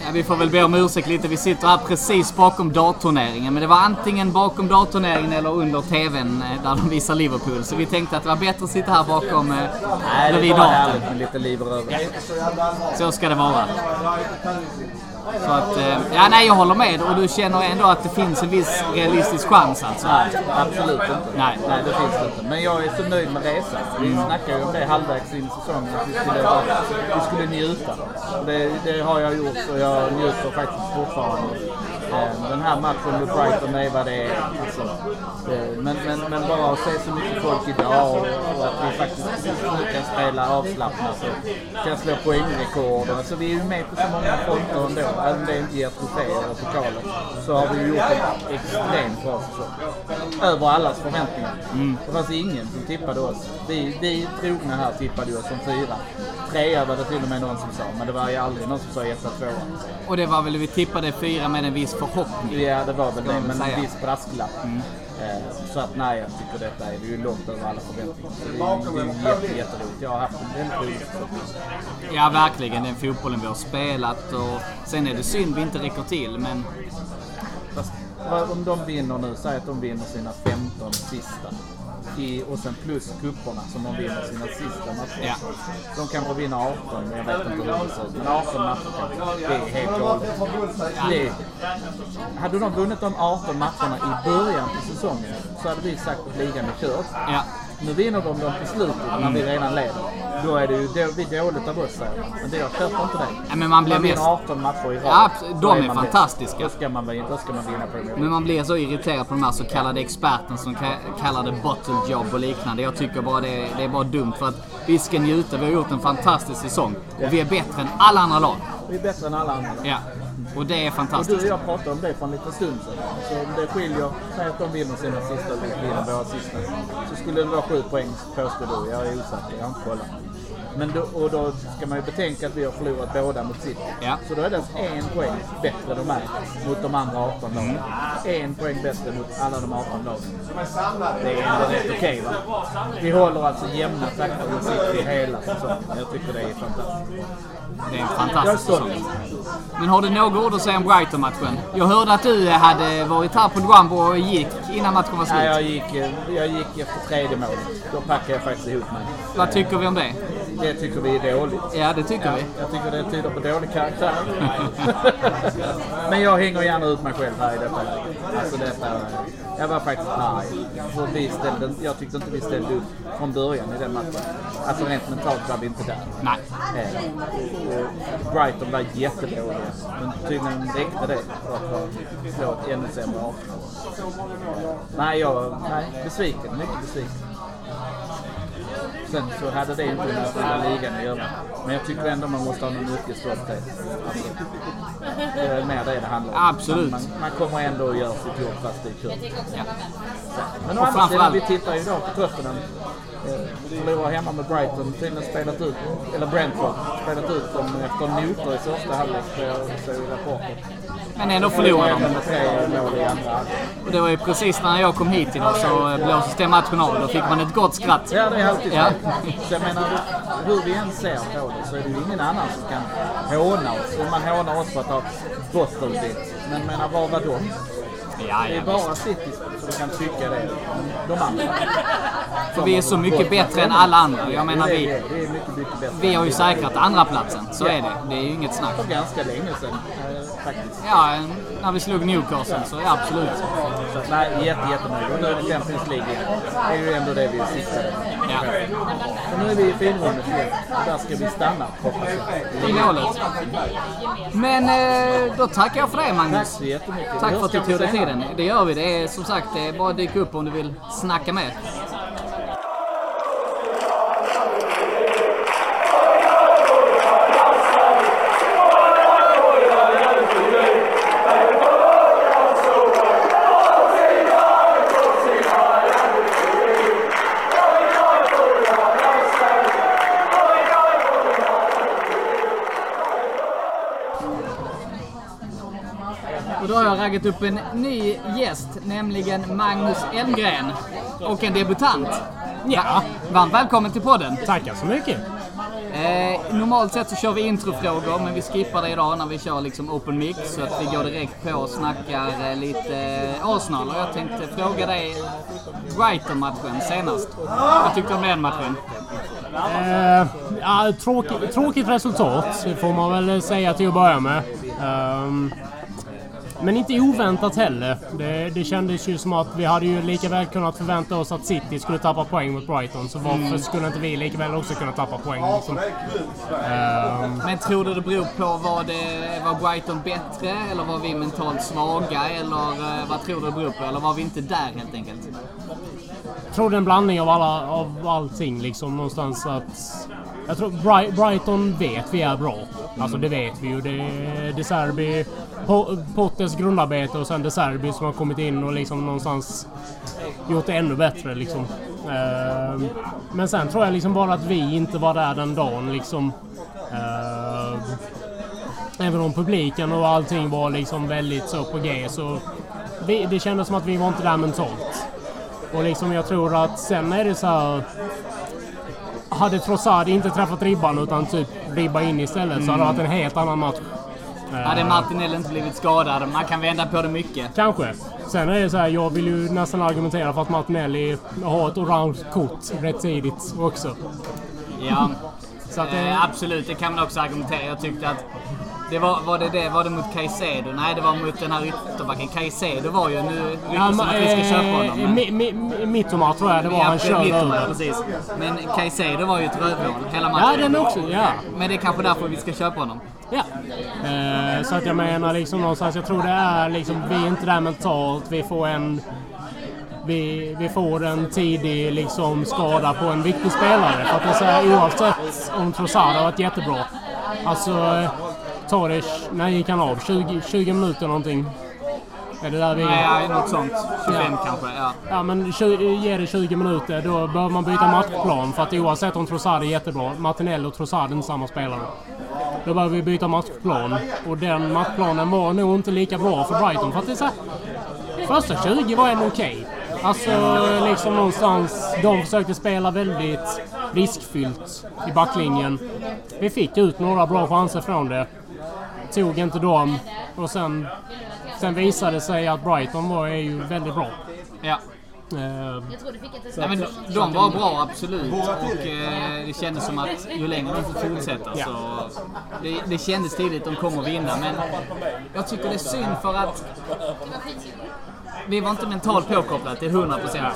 Ja, vi får väl be om ursäkt lite. Vi sitter här precis bakom dartturneringen. Men det var antingen bakom dartturneringen eller under TVn eh, där de visar Liverpool. Så vi tänkte att det var bättre att sitta här bakom eh, Nej, det darten. härligt med lite liv röra. Så ska det vara. Så att, eh, ja nej jag håller med. Och du känner ändå att det finns en viss realistisk chans alltså? Nej, absolut inte. Nej. Nej, det finns det inte. Men jag är så nöjd med resan. Vi snackade ju om det halvvägs in i säsongen, att vi skulle, vi skulle njuta. Det, det har jag gjort och jag njuter faktiskt fortfarande Den här matchen mot Brighton, är vad det är. Alltså, eh, men, men, men bara att se så mycket folk idag och, och att vi faktiskt nu kan spela avslappnat och kan slå poängrekord. Alltså, vi är ju med på så många fronter ändå. Även om det inte ger troféer eller pokaler så har vi gjort en extremt bra säsong. Över allas förväntningar. Det fanns ingen som tippade oss. Vi, vi trogna här tippade oss som fyra. Trea var det till och med någon som sa, men det var ju aldrig någon som sa etta, tvåa. Och det var väl, vi tippade fyra med en viss förhoppning. Ja, det var väl det, men en viss brasklapp. Eh, Så att nej, jag tycker detta är ju långt över alla förväntningar. Så det är, det är jätte, jätteroligt. Jag har haft en väldigt rolig. Ja, verkligen. Den fotbollen vi har spelat och sen är det synd vi inte räcker till, men Fast om de vinner nu, säg att de vinner sina 15 sista. I, och sen plus kupporna som de vinner sina sista matcher. Ja. De kanske vinner 18, men jag vet inte hur det ser ut. Men 18 matcher kanske. Det är helt galet. Hade de vunnit de 18 matcherna i början på säsongen så hade vi sagt att ligan är körd. ja. Nu vinner de dem på slutet när vi redan leder. Då är det ju då, vi dåligt av oss säger man. Men det jag köper inte det. Ja, men man blir vinner mest- 18 matcher i rad. Ja, De är man fantastiska. bäst. Då ska man, då ska man vinna Premier Men League. man blir så irriterad på de här så kallade experterna som ka- kallar det bottle job och liknande. Jag tycker bara det, det är bara dumt för att vi ska njuta. Vi har gjort en fantastisk säsong och vi är bättre än alla andra lag. Vi är bättre än alla andra. Ja, och det är Och du och fantastiskt. jag pratade om det för en liten stund sedan. Så om det skiljer, säg att de vinner sina sista vi vinner våra sista. Så skulle det vara sju poäng påstår du. Jag är osäker, jag har inte kollat. Men då, och då ska man ju betänka att vi har förlorat båda mot City. Ja. Så då är det alltså en poäng bättre de är mot de andra 18 lagen. En poäng bättre mot alla de 18 lagen. Det är ändå rätt okej va? Vi håller alltså jämna takter mot City hela säsongen. Jag tycker det är fantastiskt. Det är en fantastisk säsong. Men har du några ord att säga om Brighton-matchen? Jag hörde att du hade varit här på Duambo och gick innan matchen var Nej, jag slut. gick, eh, jag gick efter tredje målet. Då packade jag faktiskt ihop mig. Vad tycker vi om det? Det tycker vi är dåligt. Ja, det tycker vi. Jag tycker det tyder på dålig karaktär. Men jag hänger gärna ut mig själv här i detta läget. Alltså detta, jag var faktiskt arg. För vi ställde, jag tyckte inte vi ställde upp från början i den matchen. Alltså rent mentalt var vi inte där. Nej. Eh, och Brighton var jättedåliga. Men tydligen räckte det för att slå ett ännu sämre Arsenal. Nej, jag var nej, besviken. Mycket besviken. Sen så hade det inte med hela ligan att göra. Men jag tycker ändå man måste ha någon yrkesstolthet. Alltså, det är mer det det handlar om. Absolut. Man, man kommer ändå att göra sitt jobb fast det är. Ja. Men å Och andra sidan, vi tittar ju idag på Tottenham. Eh, Förlorar hemma med Brighton. Tydligen spelat ut, eller Brentford, spelat ut dem efter noter i första halvlek. Så jag såg i rapporten. Men ändå förlorar de. Och det var ju precis när jag kom hit idag så blåstes det matchen av. Då fick man ett gott skratt. Ja, det är alltid. Ja. Så jag menar, hur vi än ser på det så är det ju ingen annan som kan håna oss. Och man hånar oss för att ha bottenbit. Men menar, vad var de? Ja, Det är bara City som kan tycka det. De andra. För vi är så mycket bättre än alla andra. Jag menar, Det vi, det det vi har ju säkrat andra platsen. Så är det. Det är ju inget snack. För ganska länge sedan faktiskt. Ja, när vi slog Newcastle så ja, absolut. Så att, nej, jätte, jättenöjd. Och nu är det Champions League. Det är ju ändå det vi siktar Ja. Så nu är vi i finrummet igen. Och där ska vi stanna, hoppas jag. I målet. Men eh, då tackar jag för det Tack Magnus. så jättemycket. Tack för att du tog dig tiden. Det gör vi. Det är som sagt, det är bara att dyka upp om du vill snacka med. Har raggat upp en ny gäst, nämligen Magnus Elmgren. Och en debutant. Ja, varmt välkommen till podden. Tackar så mycket. Eh, normalt sett så kör vi introfrågor, men vi skippar det idag när vi kör liksom open mic. Så att vi går direkt på och snackar eh, lite eh, Arsenal. Och jag tänkte fråga dig Brighton-matchen senast. Vad tyckte du om den matchen? Eh, ja, tråkigt, tråkigt resultat får man väl säga till att börja med. Ehm, Men inte oväntat heller. Det, det kändes ju som att vi hade ju lika väl kunnat förvänta oss att City skulle tappa poäng mot Brighton. Så varför Mm. skulle inte vi lika väl också kunna tappa poäng? Liksom? Ehm, Men tror du det beror på vad det, var Brighton bättre eller var vi mentalt svaga eller eh, vad tror du det beror på? Eller var vi inte där helt enkelt? jag tror det är en blandning av, alla, av allting liksom någonstans att... Jag tror Bri- Brighton vet vi är bra. Alltså det vet vi ju. Det är De Serbi, Po- Potters grundarbete och sen De Serbi som har kommit in och liksom någonstans gjort det ännu bättre liksom. Uh, Men sen tror jag liksom bara att vi inte var där den dagen liksom. Uh, Även om publiken och allting var liksom väldigt så på G så vi, det kändes som att vi var inte där mentalt. Och liksom jag tror att sen är det så här. Hade Trossard inte träffat ribban utan typ ribba in istället så hade det varit en helt annan match. Hade Martinelli inte blivit skadad? Man kan vända på det mycket. Kanske. Sen är det så här, jag vill ju nästan argumentera för att Martinelli har ett orange kort rätt tidigt också. Ja, Så att det, eh, absolut. Det kan man också argumentera. Jag tyckte att det var, var det det? Var det mot Caicedo? Nej, det var mot den här ytterbacken. Caicedo var ju nu ryktas som att vi ska köpa honom. men- mi, mi, mi, Mittoma tror jag det var Ja, han körde över. precis. Men Caicedo var ju ett rövhål hela matchen. Ja, den också. Ja. Men det är kanske därför vi ska köpa honom. Ja. Eh, så att jag menar liksom någonstans, jag tror det är liksom, vi är inte där mentalt. Vi får en... Vi, vi får en tidig liksom skada på en viktig spelare. För att det är så här, oavsett om Trossard har varit jättebra. Alltså, eh, Tadic, när gick han av? 20, 20 minuter någonting? Är det där vi... Nej, något sånt. 25 Ja. kanske. Ja. Ja, men 20, ge det 20 minuter. Då behöver man byta matchplan. För att oavsett om Trossard är jättebra, Martinelli och Trossard är inte samma spelare. Då behöver vi byta matchplan. Och den matchplanen var nog inte lika bra för Brighton. För att det är så här, Första 20 var ändå okej. Alltså liksom någonstans. De försökte spela väldigt riskfyllt i backlinjen. Vi fick ut några bra chanser från det. Tog inte dem. Och sen, sen visade det sig att Brighton var är ju väldigt bra. ja. Eh, Nej, men de, de var bra, absolut. Och eh, det kändes som att ju längre de får fortsätta Ja. så... Det, det kändes tidigt att de kommer vinna, men jag tycker det är synd för att vi var inte mentalt påkopplade till 100 procent.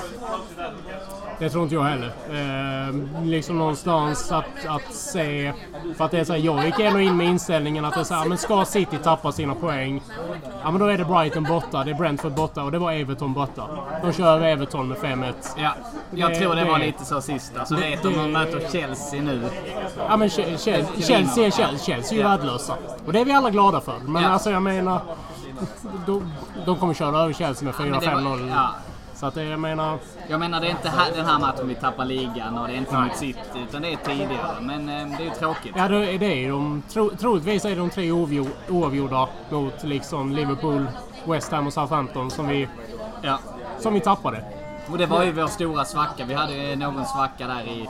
Det tror inte jag heller. Eh, liksom någonstans att, att se... För att det är så här, jag gick ändå in med inställningen att det är så här, men ska City tappa sina poäng? Ja men då är det Brighton borta, det är Brentford borta och det var Everton borta. De kör över Everton med 5-1. Ja, jag Det- tror det var det- lite så sist. Alltså vet om de möter Chelsea nu. Ja men Che- Che- Chelsea är Chelsea, Chelsea är ju värdelösa. Och det är vi alla glada för. Men Ja. alltså jag menar... De, de kommer köra över Chelsea med Men det var- 4-5-0. Ja, Så att det, jag menar... jag menar det är inte här, den här matchen vi tappar ligan och det är inte mot City utan det är tidigare. Men eh, det är ju tråkigt. Ja, det är det de. Tro, troligtvis är de tre oavgjor, oavgjorda mot liksom Liverpool, West Ham och Southampton som vi, Ja. som vi tappade. Och det var ju vår stora svacka. Vi hade någon svacka där i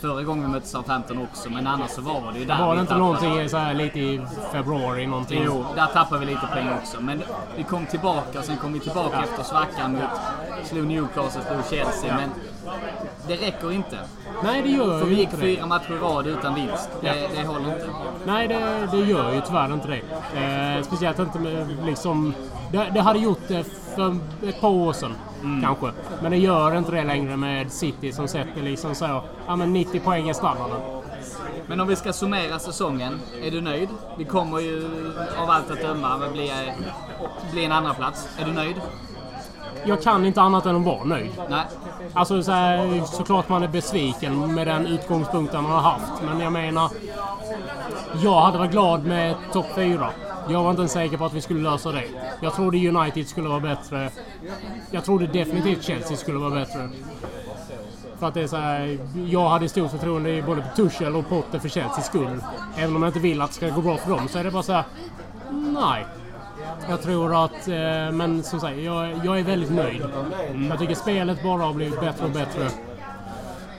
förra gången vi mötte Southampton också. Men annars så var det ju där Var det inte tappade. någonting så här lite i februari någonting? Jo, där tappade vi lite poäng också. Men vi kom tillbaka och sen kom vi tillbaka efter svackan mot slog Newcastle, slog Chelsea. Men det räcker inte. Nej, det gör För vi gick det. fyra matcher i rad utan vinst. Det, det håller inte. Nej, det, det gör ju tyvärr inte det. Eh, speciellt inte med liksom... Det, det hade gjort det för ett par år sedan, Mm. kanske. Men det gör inte det längre med City som sätter liksom så... Ja, men 90 poäng är standarden. Men om vi ska summera säsongen, är du nöjd? Vi kommer ju av allt att döma bli, bli en andra plats. Är du nöjd? Jag kan inte annat än att vara nöjd. Nej. Alltså så här, såklart man är besviken med den utgångspunkten man har haft. Men jag menar... Jag hade varit glad med topp 4. Jag var inte ens säker på att vi skulle lösa det. Jag trodde United skulle vara bättre. Jag trodde definitivt Chelsea skulle vara bättre. För att det är så här, jag hade stort förtroende i både Tuchel och Potter för Chelseas skull. Även om jag inte vill att det ska gå bra för dem så är det bara så här. Nej. Jag tror att, eh, men som sagt, jag, jag är väldigt nöjd. Jag tycker spelet bara har blivit bättre och bättre.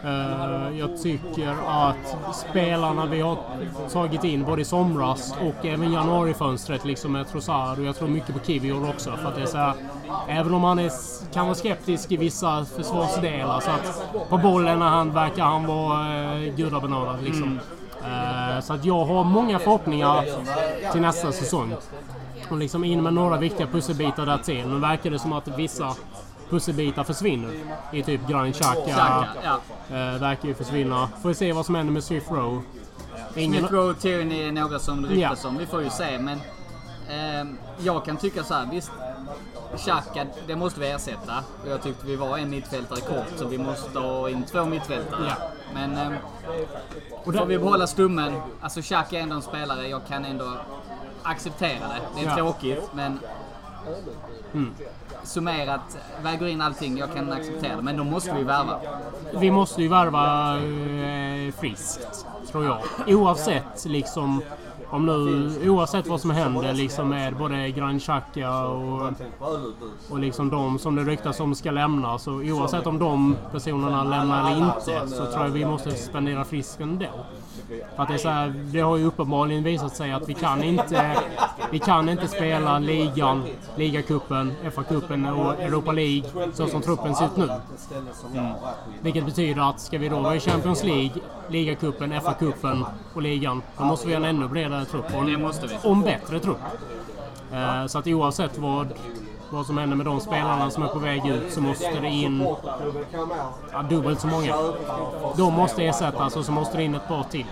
Eh, jag tycker att spelarna vi har tagit in både i somras och även januarifönstret liksom med Trossard och jag tror mycket på Kivior också. För att det är så här, även om han är, kan vara skeptisk i vissa försvarsdelar så att på bollen när han verkar han vara eh, gudabenådad liksom. Eh, så att jag har många förhoppningar till nästa säsong. Och liksom in med några viktiga pusselbitar där till. Nu verkar det som att vissa pusselbitar försvinner. I typ Granit Xhaka. Xhaka, ja. Eh, verkar ju försvinna. Får vi se vad som händer med Swift Rowe. Ingen... Smith Rowe, Tierney är några som det ryktas om. Vi får ju se. Men ehm, jag kan tycka så här, visst. Xhaka, det måste vi ersätta. Jag tyckte vi var en mittfältare kort, så vi måste ha in två mittfältare. Ja. Men ehm, Och får vi behålla stummen. Alltså Xhaka är ändå en spelare jag kan ändå acceptera det. Det är Ja. tråkigt, men summerat, väger in allting, jag kan acceptera det. Men då måste vi värva. vi måste ju värva eh, friskt, tror jag. Oavsett liksom om nu, oavsett vad som händer liksom med både Grand Xhaka och, och liksom de som det ryktas om ska lämna. Så oavsett om de personerna lämnar eller inte så tror jag vi måste spendera friskt ändå. För att det, är så här, det har ju uppenbarligen visat sig att vi kan inte, vi kan inte spela ligan, ligacupen, FA-cupen och Europa League så som truppen ser ut nu. Vilket betyder att ska vi då vara i Champions League, ligacupen, FA-cupen och ligan, då måste vi ha en ännu bredare trupp. Och en, och en bättre trupp. Eh, Så att oavsett vad, vad som händer med de spelarna som är på väg ut så måste det in ja, dubbelt så många. De måste ersättas och så måste det in ett par till.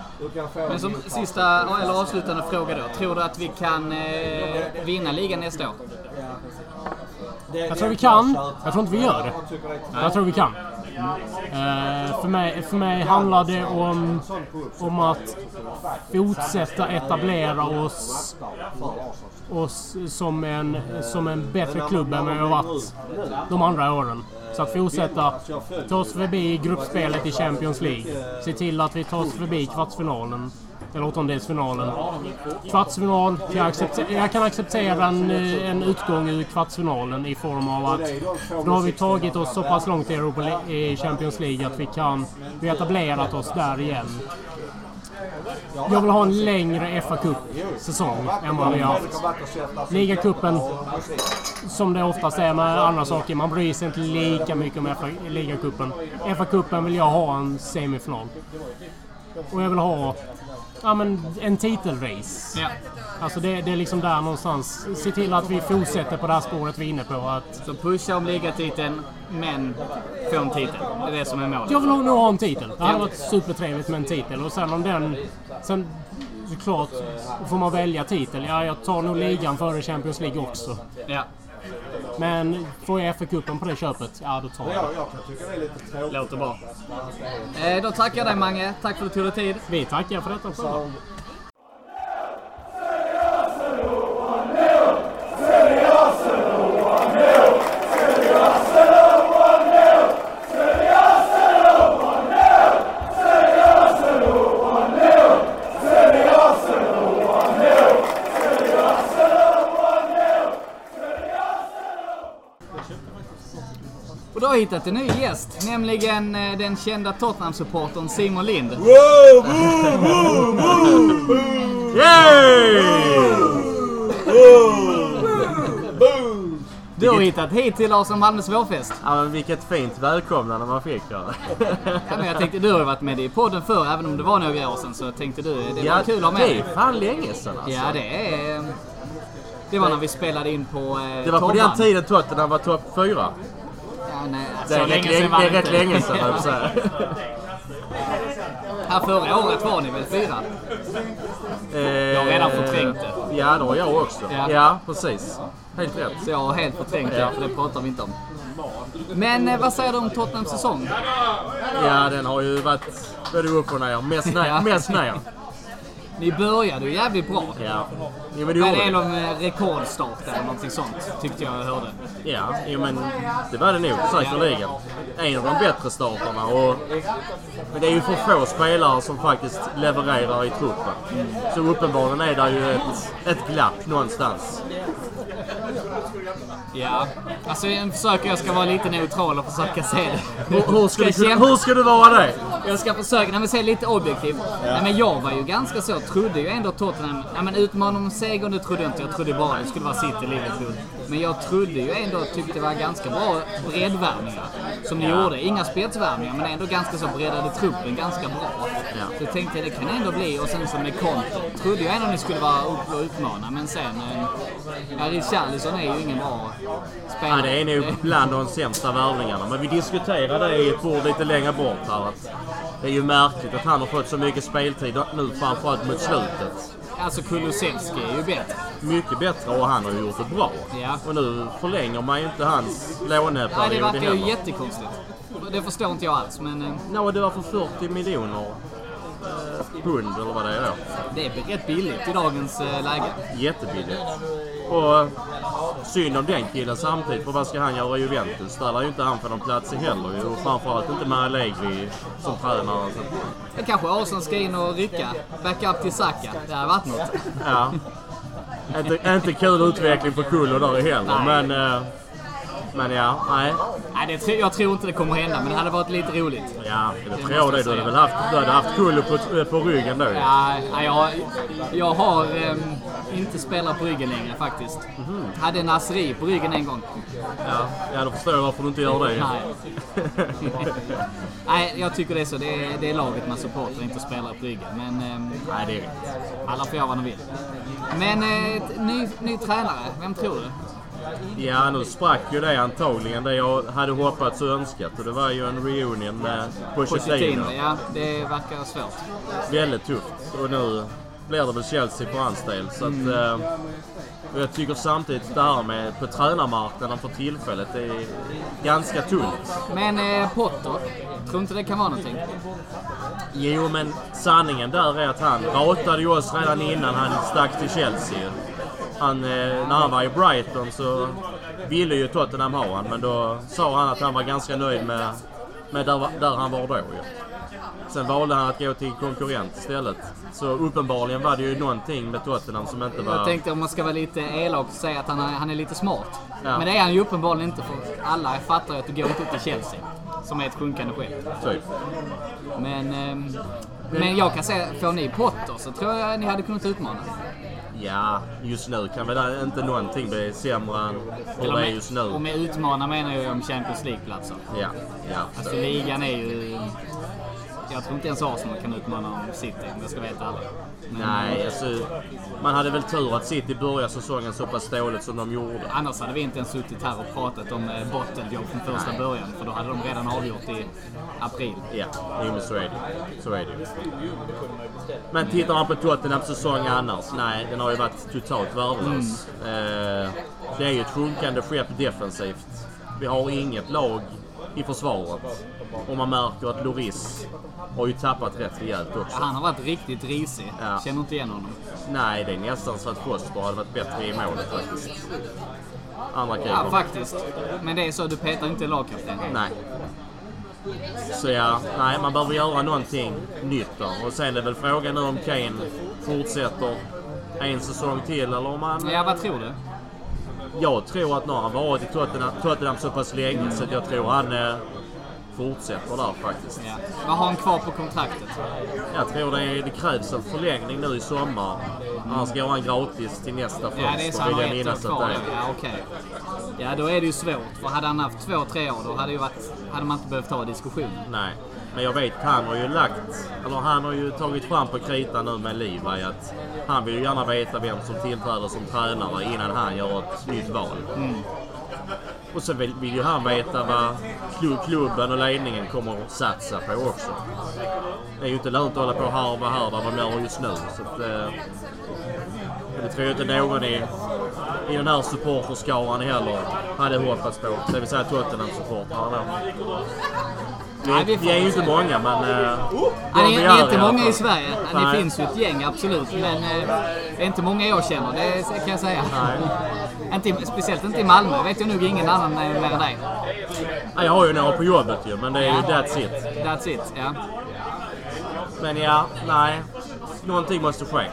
Men som sista, eller avslutande fråga då. Tror du att vi kan eh, vinna ligan nästa år? Jag tror vi kan. Jag tror inte vi gör det. Jag tror vi kan. Eh, för, mig, för mig handlar det om, om att fortsätta etablera oss, oss som, en, som en bättre klubb än vad vi har varit de andra åren. Så att fortsätta ta oss förbi gruppspelet i Champions League. Se till att vi tar oss förbi kvartsfinalen. Eller åttondelsfinalen. Kvartsfinal, jag, accepter, jag kan acceptera en, en utgång ur kvartsfinalen i form av att då har vi tagit oss så pass långt i, Europa, i Champions League att vi kan... Vi har etablerat oss där igen. Jag vill ha en längre fa Cup-säsong än vad vi har haft. Ligacupen, som det oftast är med andra saker, man bryr sig inte lika mycket om ligacupen. FA-cupen vill jag ha en semifinal. Och jag vill ha ja, men en titelrace. Ja. Alltså det, det är liksom där någonstans. Se till att vi fortsätter på det här spåret vi är inne på. Att Så pusha om ligatiteln, men få en titel. Det är det som är målet. jag vill nog ha en titel. Det hade varit supertrevligt med en titel. Och sen om den... Sen såklart får man välja titel. Ja, jag tar nog ligan före Champions League också. Ja, Men får jag FA-cupen på det köpet, ja då tar jag det. låter bra. Eh, då tackar jag dig Mange. Tack för att du tog dig tid. Vi tackar för detta hittat en ny gäst, nämligen eh, den kända Tottenham-supportern Simon Lind. Du har hittat hit till Larsson och Malmös vårfest. Ja, men vilket fint välkomnande man fick då. ja, men jag tänkte, du har ju varit med i podden förr, även om det var några år sedan, så tänkte du, det ja, var kul att ha med dig. Det är fan länge sedan alltså. Ja, det är... Eh, det var när vi spelade in på eh, Det var på den tiden Tottenham var topp fyra. Det är, så rätt, länge det är rätt länge sedan, höll jag säga. Här förra året var ni väl fyra? Jag har redan förträngt det. Ja, det har jag också. Ja. Ja, precis. Helt rätt. Så jag har helt förträngt det, Ja. för det pratar vi inte om. Men eh, vad säger du om Tottenhams säsong? Ja, den har ju varit både upp och ner. Mest ner. Ja. Mest ner. Ni började ju jävligt bra. Ja. Jo, men det gjorde är det. någon eh, rekordstart eller någonting sånt, tyckte jag hörde. Ja, jo, men det var det nog säkerligen. En av de bättre starterna. Och, men det är ju för få spelare som faktiskt levererar i truppen. Så uppenbarligen är det ju ett, ett glapp någonstans. Ja, alltså jag försöker, jag ska vara lite neutral och försöka se det. Hur, hur, ska, du, hur ska du vara det? Jag ska försöka, nej men se lite objektivt. Nej men jag var ju ganska så, trodde ju ändå Tottenham, nej men utmana om segern det trodde jag inte. Jag trodde bara det skulle vara City, Liverpool. Men jag trodde ju ändå, tyckte det var ganska bra breddvärvningar. Som ni gjorde. Inga spetsvärvningar men ändå ganska så breddade truppen ganska bra. Så jag tänkte det kan ändå bli, och sen som med Conte. Trodde jag ändå ni skulle vara upp och utmana men sen... eh, Ja, Richarlison är ju ingen bra spelare. Ja, det är nog bland de sämsta värvningarna. Men vi diskuterade det i ett bord lite längre bort här. Att det är ju märkligt att han har fått så mycket speltid nu framförallt mot slutet. Alltså Kulusevski är ju bättre. Mycket bättre och han har ju gjort det bra. Ja. Och nu förlänger man ju inte hans Nej, det låneperiod verkar ju jättekonstigt. Det förstår inte jag alls, men eh, Nå, det var för 40 miljoner eh, pund eller vad det är då. det är rätt billigt i dagens eh, läge. Jättebilligt. Och synd om den killen samtidigt, för vad ska han göra i Juventus? Där lär ju inte han få någon plats i heller. Och framförallt inte med Allegri som tränare. Det kanske Arsenal ska in och rycka. Backup till Saka. Det har varit något. ja. Inte, inte kul utveckling på Kullo där heller, Nej. men... eh, Men ja, nej. Nej, det, jag tror inte det kommer hända, men det hade varit lite roligt. Ja, det tror jag det. Du hade väl haft, du hade haft Kullo på, på ryggen då. Ja, ja, jag, jag har ehm, inte spelat på ryggen längre faktiskt. Hade Nasri på ryggen en gång. Ja, ja, då förstår jag varför du inte gör det. Nej. Nej, jag tycker det är så. Det är, det är laget man supportar, inte spelare på ryggen. Men ehm, Nej, det är rätt. alla får göra vad de vill. Men ett ny, ny tränare, vem tror du? Ja, nu sprack ju det antagligen det jag hade hoppats och önskat. Och det var ju en reunion med Pochettino. Ja. Det verkar svårt. Väldigt tufft. Och nu blir det väl Chelsea för hans del. Så att, eh, och jag tycker samtidigt det här med på tränarmarknaden för tillfället det är ganska tunt. Men eh, Potter, tror inte det kan vara någonting? Jo, men sanningen där är att han ratade ju oss redan innan han stack till Chelsea. Han, eh, när han var i Brighton så ville ju Tottenham ha honom, men då sa han att han var ganska nöjd med, med där, där han var då ju. Sen valde han att gå till konkurrent istället. Så uppenbarligen var det ju någonting med Tottenham som inte var... Jag tänkte om man ska vara lite elak och säga att han är, han är lite smart. Ja. Men det är han ju uppenbarligen inte för alla fattar ju att det går inte till Chelsea. Som är ett sjunkande skepp. Typ. Men, ehm, men jag kan säga, får ni Potter så tror jag ni hade kunnat utmana. Ja, just nu kan väl inte någonting bli sämre än hur det är just och nu. med utmana menar jag om Champions League-platser. Ja, ja. Alltså ligan är ju... Jag tror inte ens Arsenal kan utmana om City om jag ska veta alla. Men, Nej, alltså, man hade väl tur att City började säsongen så pass dåligt som de gjorde. Annars hade vi inte ens suttit här och pratat om eh, bottenjobb från första Nej. början. För då hade de redan avgjort i april. Ja, jo, men så är det Så är det. Men tittar man på Tottenhams säsong annars, nej, den har ju varit totalt värdelös. Eh, det är ju ett sjunkande skepp defensivt. Vi har inget lag i försvaret. Och man märker att Loris har ju tappat rätt rejält också. Han har varit riktigt risig. Ja. Känner inte igen honom. Nej, det är nästan så att Foster hade varit bättre i målet faktiskt. Andra Ja, keepern. faktiskt. Men det är så, du petar inte lagkapten. Nej. Så ja, nej, man behöver göra någonting nytt då. Och sen är väl frågan nu om Kane fortsätter en säsong till eller om han... Ja, vad tror du? Jag tror att nu har han varit i Tottenham, Tottenham så pass länge så att jag tror han eh, fortsätter där faktiskt. Ja. Vad har han kvar på kontraktet? Jag tror det, är, det krävs en förlängning nu i sommar. Annars går han gratis till nästa fönster. Ja, det är så han har jag ett år kvar. Ja, okej. Ja, då är det ju svårt. För hade han haft två, tre år, då hade, ju varit, hade man inte behövt ta diskussionen. Nej, men jag vet han har ju lagt, eller han har ju tagit fram på kritan nu med Levi att han vill ju gärna veta vem som tillträder som tränare innan han gör ett nytt val. Och så vill, vill ju han veta vad klubben och ledningen kommer att satsa på också. Det är ju inte lönt att hålla på och harva här vad de gör just nu. Så att, eh, det tror jag inte någon i, i den här supporterskaran heller hade hoppats på. Det vill säga Tottenham-supportrarna. Nej, vi är ju inte många men... Ja, de ni, vi ni är inte många i Sverige. Nej. Det finns ju ett gäng, absolut. Men eh, det är inte många jag känner, det kan jag säga. Inte, i- speciellt inte i Malmö. vet jag nog ingen annan eh, mer än dig. Ja, jag har ju några på jobbet ju men det är ju that's it. That's it, ja. Men ja, nej. Någonting måste ske.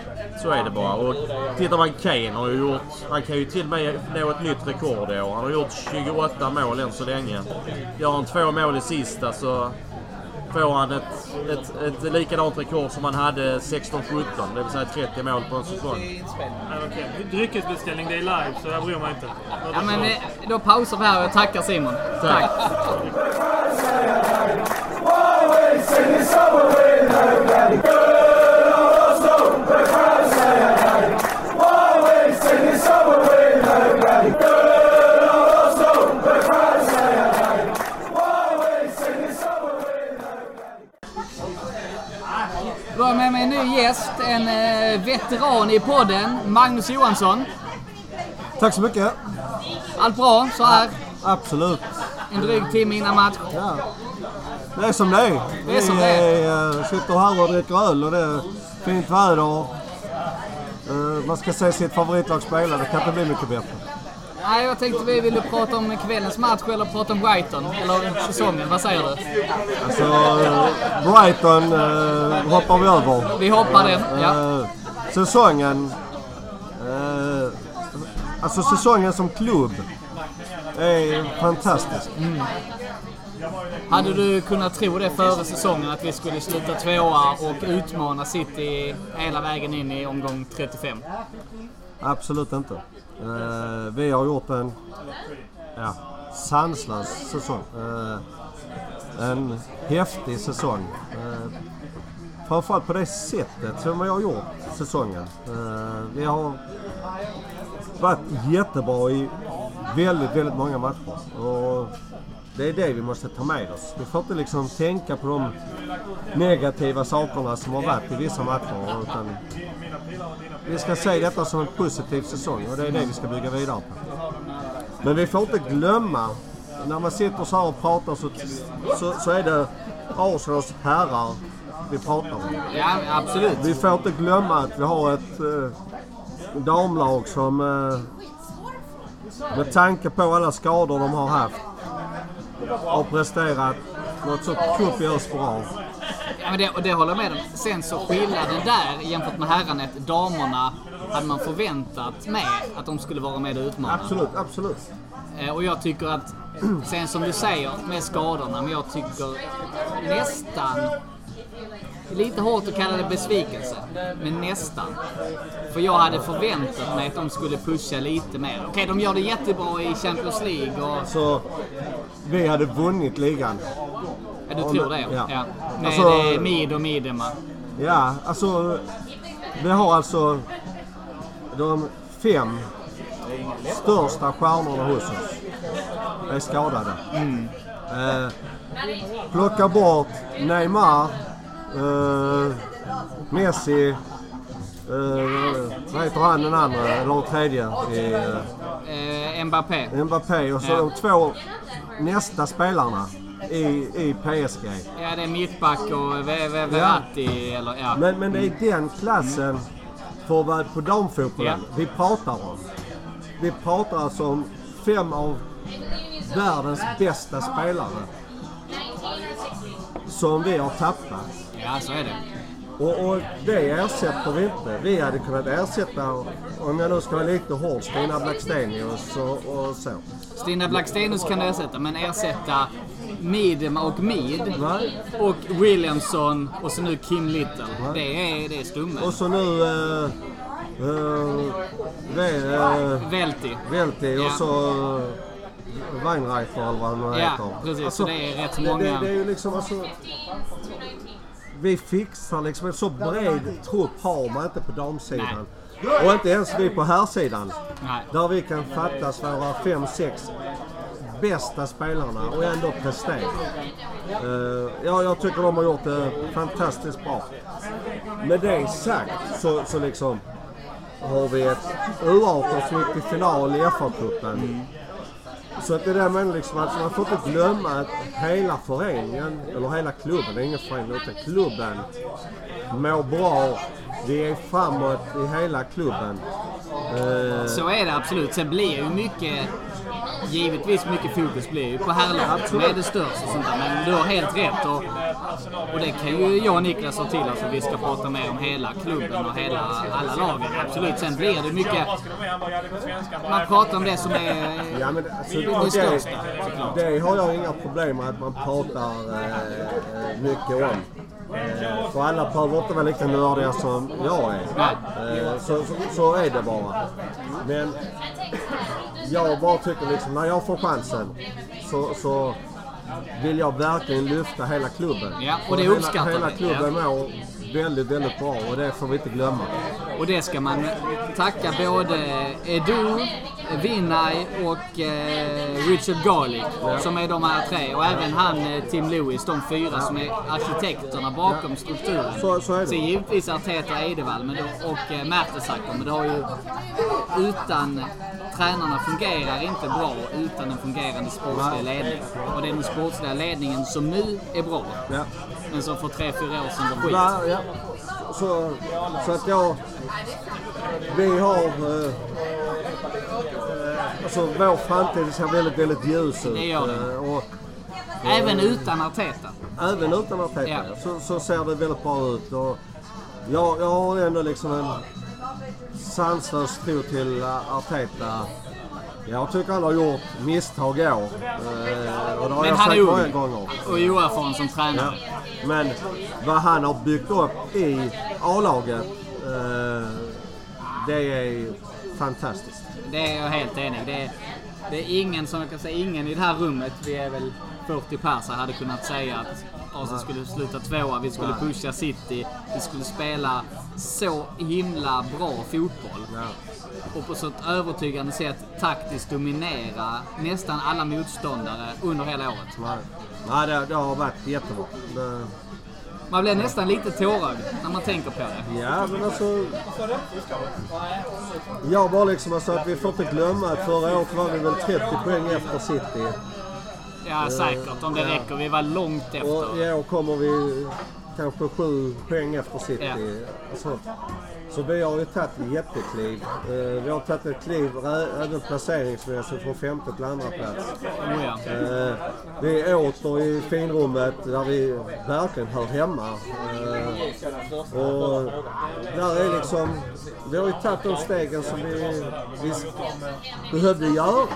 Så är det bara. Och tittar man Kane har ju gjort... Han kan ju till och med nå ett nytt rekord i år. Han har gjort 28 mål än så länge. Gör han två mål i sista så får han ett, ett, ett likadant rekord som han hade 16-17. Det vill säga 30 mål på en säsong. Okej. Dryckesbeställning, det är live så jag bryr mig inte. Ja, men eh, då pausar vi här och tackar Simon. Tack. Always veteran i podden, Magnus Johansson. Tack så mycket. Allt bra så här Absolut. en dryg timme innan match? Ja. Det är som det är. Det är som Vi det är. är, eh, sitter här och dricker öl och det är fint väder. Eh, Man ska se sitt favoritlag spela. Det kan inte bli mycket bättre. Nej, jag tänkte vi ville prata om kvällens match eller prata om Brighton. Eller säsongen, vad säger du? Alltså, eh, Brighton eh, hoppar vi över. Vi hoppar den, ja. Eh, Säsongen... eh, Alltså säsongen som klubb är fantastisk. Hade du kunnat tro det före säsongen att vi skulle sluta tvåa och utmana City hela vägen in i omgång 35? Absolut inte. Eh, vi har gjort en ja, sanslös säsong. Eh, en häftig säsong. Eh, framförallt på det sättet som vi har gjort säsongen. Eh, vi har varit jättebra i väldigt, väldigt många matcher. Och det är det vi måste ta med oss. Vi får inte liksom tänka på de negativa sakerna som har varit i vissa matcher. Utan vi ska se detta som en positiv säsong och det är det vi ska bygga vidare på. Men vi får inte glömma, när man sitter så här och pratar så, så, så är det Arsenals herrar vi pratar om. Ja, absolut. Vi får inte glömma att vi har ett eh, damlag som eh, med tanke på alla skador de har haft har presterat något så kopiöst bra. Ja, men det, och det håller jag med om. Sen så skillnaden där jämfört med herrarna, att damerna hade man förväntat med att de skulle vara med och utmana. Absolut, absolut. Eh, Och jag tycker att, sen som du säger med skadorna, men jag tycker nästan, det är lite hårt att kalla det besvikelse, men nästan. För jag hade förväntat mig att de skulle pusha lite mer. Okej, de gör det jättebra i Champions League och Så vi hade vunnit ligan. ja, du tror det? Ja. Ja. Med Alltså- Mid och Midema. Ja, alltså vi har alltså de fem största stjärnorna hos oss är skadade. Eh, plocka bort Neymar, eh, Messi, eh, vad heter han den andra, eller den tredje? I, eh, Eh, Mbappé. Mbappé och så Ja. de två nästa spelarna i, i PSG. Ja, det är mittback och Ve- Ve- Verratti eller ja. Men, men det är den klassen för att vara på damfotbollen Ja. vi pratar om. Vi pratar alltså om fem av världens bästa spelare som vi har tappat. Ja, så är det. Och, och det ersätter vi inte. Vi hade kunnat ersätta, om jag nu ska vara lite hård, Stina Blackstenius och, och så. Stina Blackstenius kan du ersätta, men ersätta Midema och Mid Nej. och Williamson och så nu Kim Little. Det är, det är stumme. Och så nu... Uh, uh, uh, Velti. Velti Ja. och så uh, Weinreiter eller vad han nu Ja, heter. precis. Så det är rätt det- många. Det, det är ju liksom alltså... Vi fixar liksom en så bred trupp har man inte på damsidan. Och inte ens vi på herrsidan. Nej. Där vi kan fattas våra fem, sex bästa spelarna och ändå prestera. Uh, ja, jag tycker de har gjort det fantastiskt bra. Med det sagt så, så liksom har vi ett U18 som gick till final i FA-cupen. Så att det där med liksom att man får inte glömma att hela föreningen, eller hela klubben, det är ingen förening utan klubben mår bra. Vi är framåt i hela klubben. Så är det absolut. Sen blir ju mycket, givetvis mycket fokus blir ju på herrlaget som är det största och sånt där. Men du har helt rätt och, och det kan ju jag och Niklas ha till oss och vi ska prata mer om hela klubben och hela, alla lagen. Absolut. Sen blir det mycket, man pratar om det som är Ja, men alltså, det, det största såklart. det har jag inga problem med att man pratar eh, mycket om. För alla behöver inte vara lika nördiga som jag är. Eh, så, så, så är det bara. Men jag bara tycker liksom när jag får chansen så, så vill jag verkligen lyfta hela klubben. Ja, och det uppskattar hela, hela klubben Ja. mår väldigt, väldigt bra och det får vi inte glömma. Och det ska man tacka både Edu, Vinay och eh, Richard Garlick som är de här tre. Och även han eh, Tim Lewis, de fyra som är arkitekterna bakom strukturen. Så, så är det. Så givetvis Arteta Eidevall men då, och eh, Mertesacker. Men det har ju utan tränarna fungerar inte bra utan en fungerande sportslig ledning. Och det är den sportsliga ledningen som nu är bra. Men som för tre, fyra år sedan var skit. Va, ja. Så, så att jag... Vi har... Eh, eh, alltså vår framtid ser väldigt, väldigt ljus ut. Det gör den. Eh, och Även utan Arteta. även utan Arteta Ja. så, så ser det väldigt bra ut. Och jag, jag har ändå liksom en sanslös tro till eh, Arteta. Jag tycker han har gjort misstag i år. Eh, och det har Men jag sagt många gånger. och oerfaren som Ja. Men vad han har byggt upp i A-laget, eh, det är fantastiskt. Det är jag helt enig. Det är, det är ingen, som jag kan säga, ingen i det här rummet, vi är väl 40 pers, hade kunnat säga att Arsenal skulle sluta tvåa, vi skulle pusha City, vi skulle spela så himla bra fotboll. Och på så ett övertygande sätt taktiskt dominera nästan alla motståndare under hela året. Nej, Nej det, det har varit jättebra. Det, Man blir nästan lite tårögd när man tänker på det. ja, men alltså... Jag bara liksom alltså att vi får inte glömma att förra året var vi väl 30 poäng efter City. Ja, säkert. Om det Ja. räcker. Vi var långt Och efter. i år kommer vi kanske sju poäng efter City. Ja. Alltså, så vi har ju tagit ett jättekliv. Eh, vi har tagit ett kliv även placeringsmässigt från femte till andra plats. Eh, vi är åter i finrummet där vi verkligen hör hemma. Eh, och där är liksom, vi har ju tagit de stegen som vi, vi behövde göra.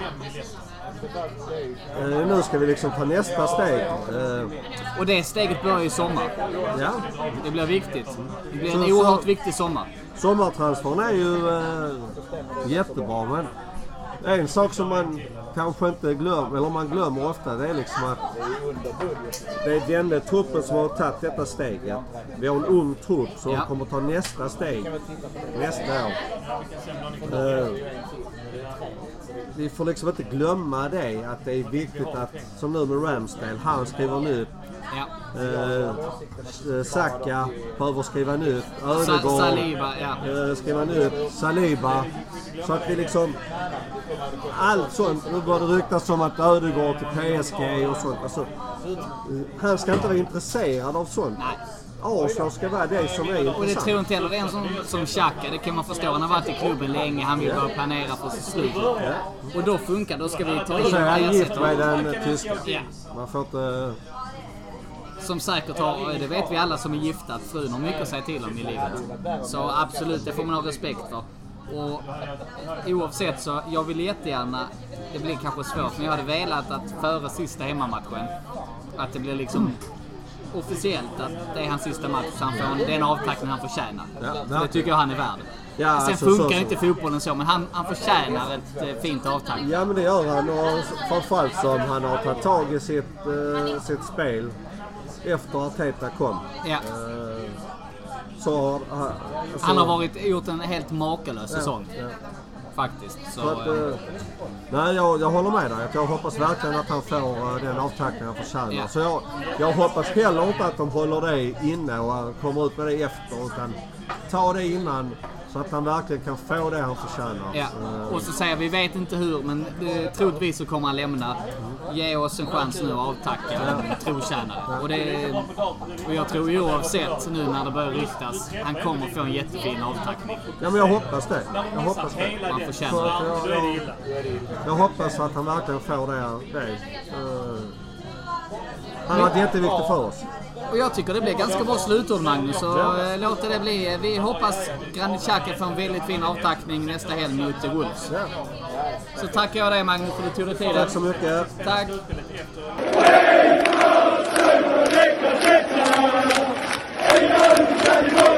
Eh, nu ska vi liksom ta nästa steg. Eh, Och det steget börjar i sommar. ja. Det blir viktigt. Det blir en Så- så- oerhört viktig sommar. Sommartransfern är ju eh, jättebra men en sak som man kanske inte glömmer, eller man glömmer ofta, det är liksom att det är den truppen som har tagit detta steget. Vi har en ung trupp som Ja. kommer ta nästa steg nästa år. Eh, vi får liksom inte glömma det, att det är viktigt att, som nu med Ramsdale, han skriver nytt. Ja. Eh, Saka behöver skriva nytt. Ödegaard Saliba, ja. eh, skriva nytt. Saliba. Så att vi liksom... Allt sånt. Nu börjar det ryktas om att Ödegaard till PSG och sånt. Alltså, eh, han ska inte vara intresserad av sånt. Arsenal ska vara det som är Och det intressant. tror inte heller en som, som Xhaka, det kan man förstå. Han har varit i klubben länge, han vill börja planera för sitt slut. Och då funkar Då ska vi ta in är han gift med den tyska. Ja. Man får inte... Som säkert har, det vet vi alla som är gifta, att frun har mycket att säga till om i livet. Så absolut, det får man ha respekt för. Och oavsett så, jag vill jättegärna, det blir kanske svårt, men jag hade velat att före sista hemmamatchen, att det blir liksom officiellt att det är hans sista match så han får en, den avtackning han förtjänar. Ja, det tycker jag han är värd. Ja, Sen alltså, funkar så- inte fotbollen så, men han, han förtjänar ett eh, fint avtack. Ja men det gör han och framförallt som han har tagit tag i sitt, eh, sitt spel efter Arteta kom. Ja. Eh, så har han... alltså- Han har varit, gjort en helt makalös säsong. Ja. Faktiskt. Så, att, eh, eh, nej, jag, jag håller med dig. Jag hoppas verkligen att han får eh, den avtackning han förtjänar. Ja. Så jag, jag hoppas heller inte att de håller det inne och eh, kommer ut med det efter. Utan ta det innan så att han verkligen kan få det han förtjänar. Ja, Eh, och så säger vi, vi vet inte hur, men eh, troligtvis så kommer han lämna. Ge oss en chans nu att avtacka en trotjänare. Och, det, och jag tror oavsett nu när det börjar ryktas, han kommer få en jättefin avtackning. Ja men jag hoppas det. Jag hoppas det. Han Så förtjänar att det. jag, jag, jag hoppas att han verkligen får det. det. Eh, han har varit jätteviktig för oss. Och jag tycker det blir ganska bra slutord Magnus, så eh, låt det bli. Vi hoppas Granit Xhaka får en väldigt fin avtackning nästa helg mot eh, Wolves. Ja. Så tackar jag dig Magnus för att du tog dig tiden. Tack så mycket. Tack. Oslo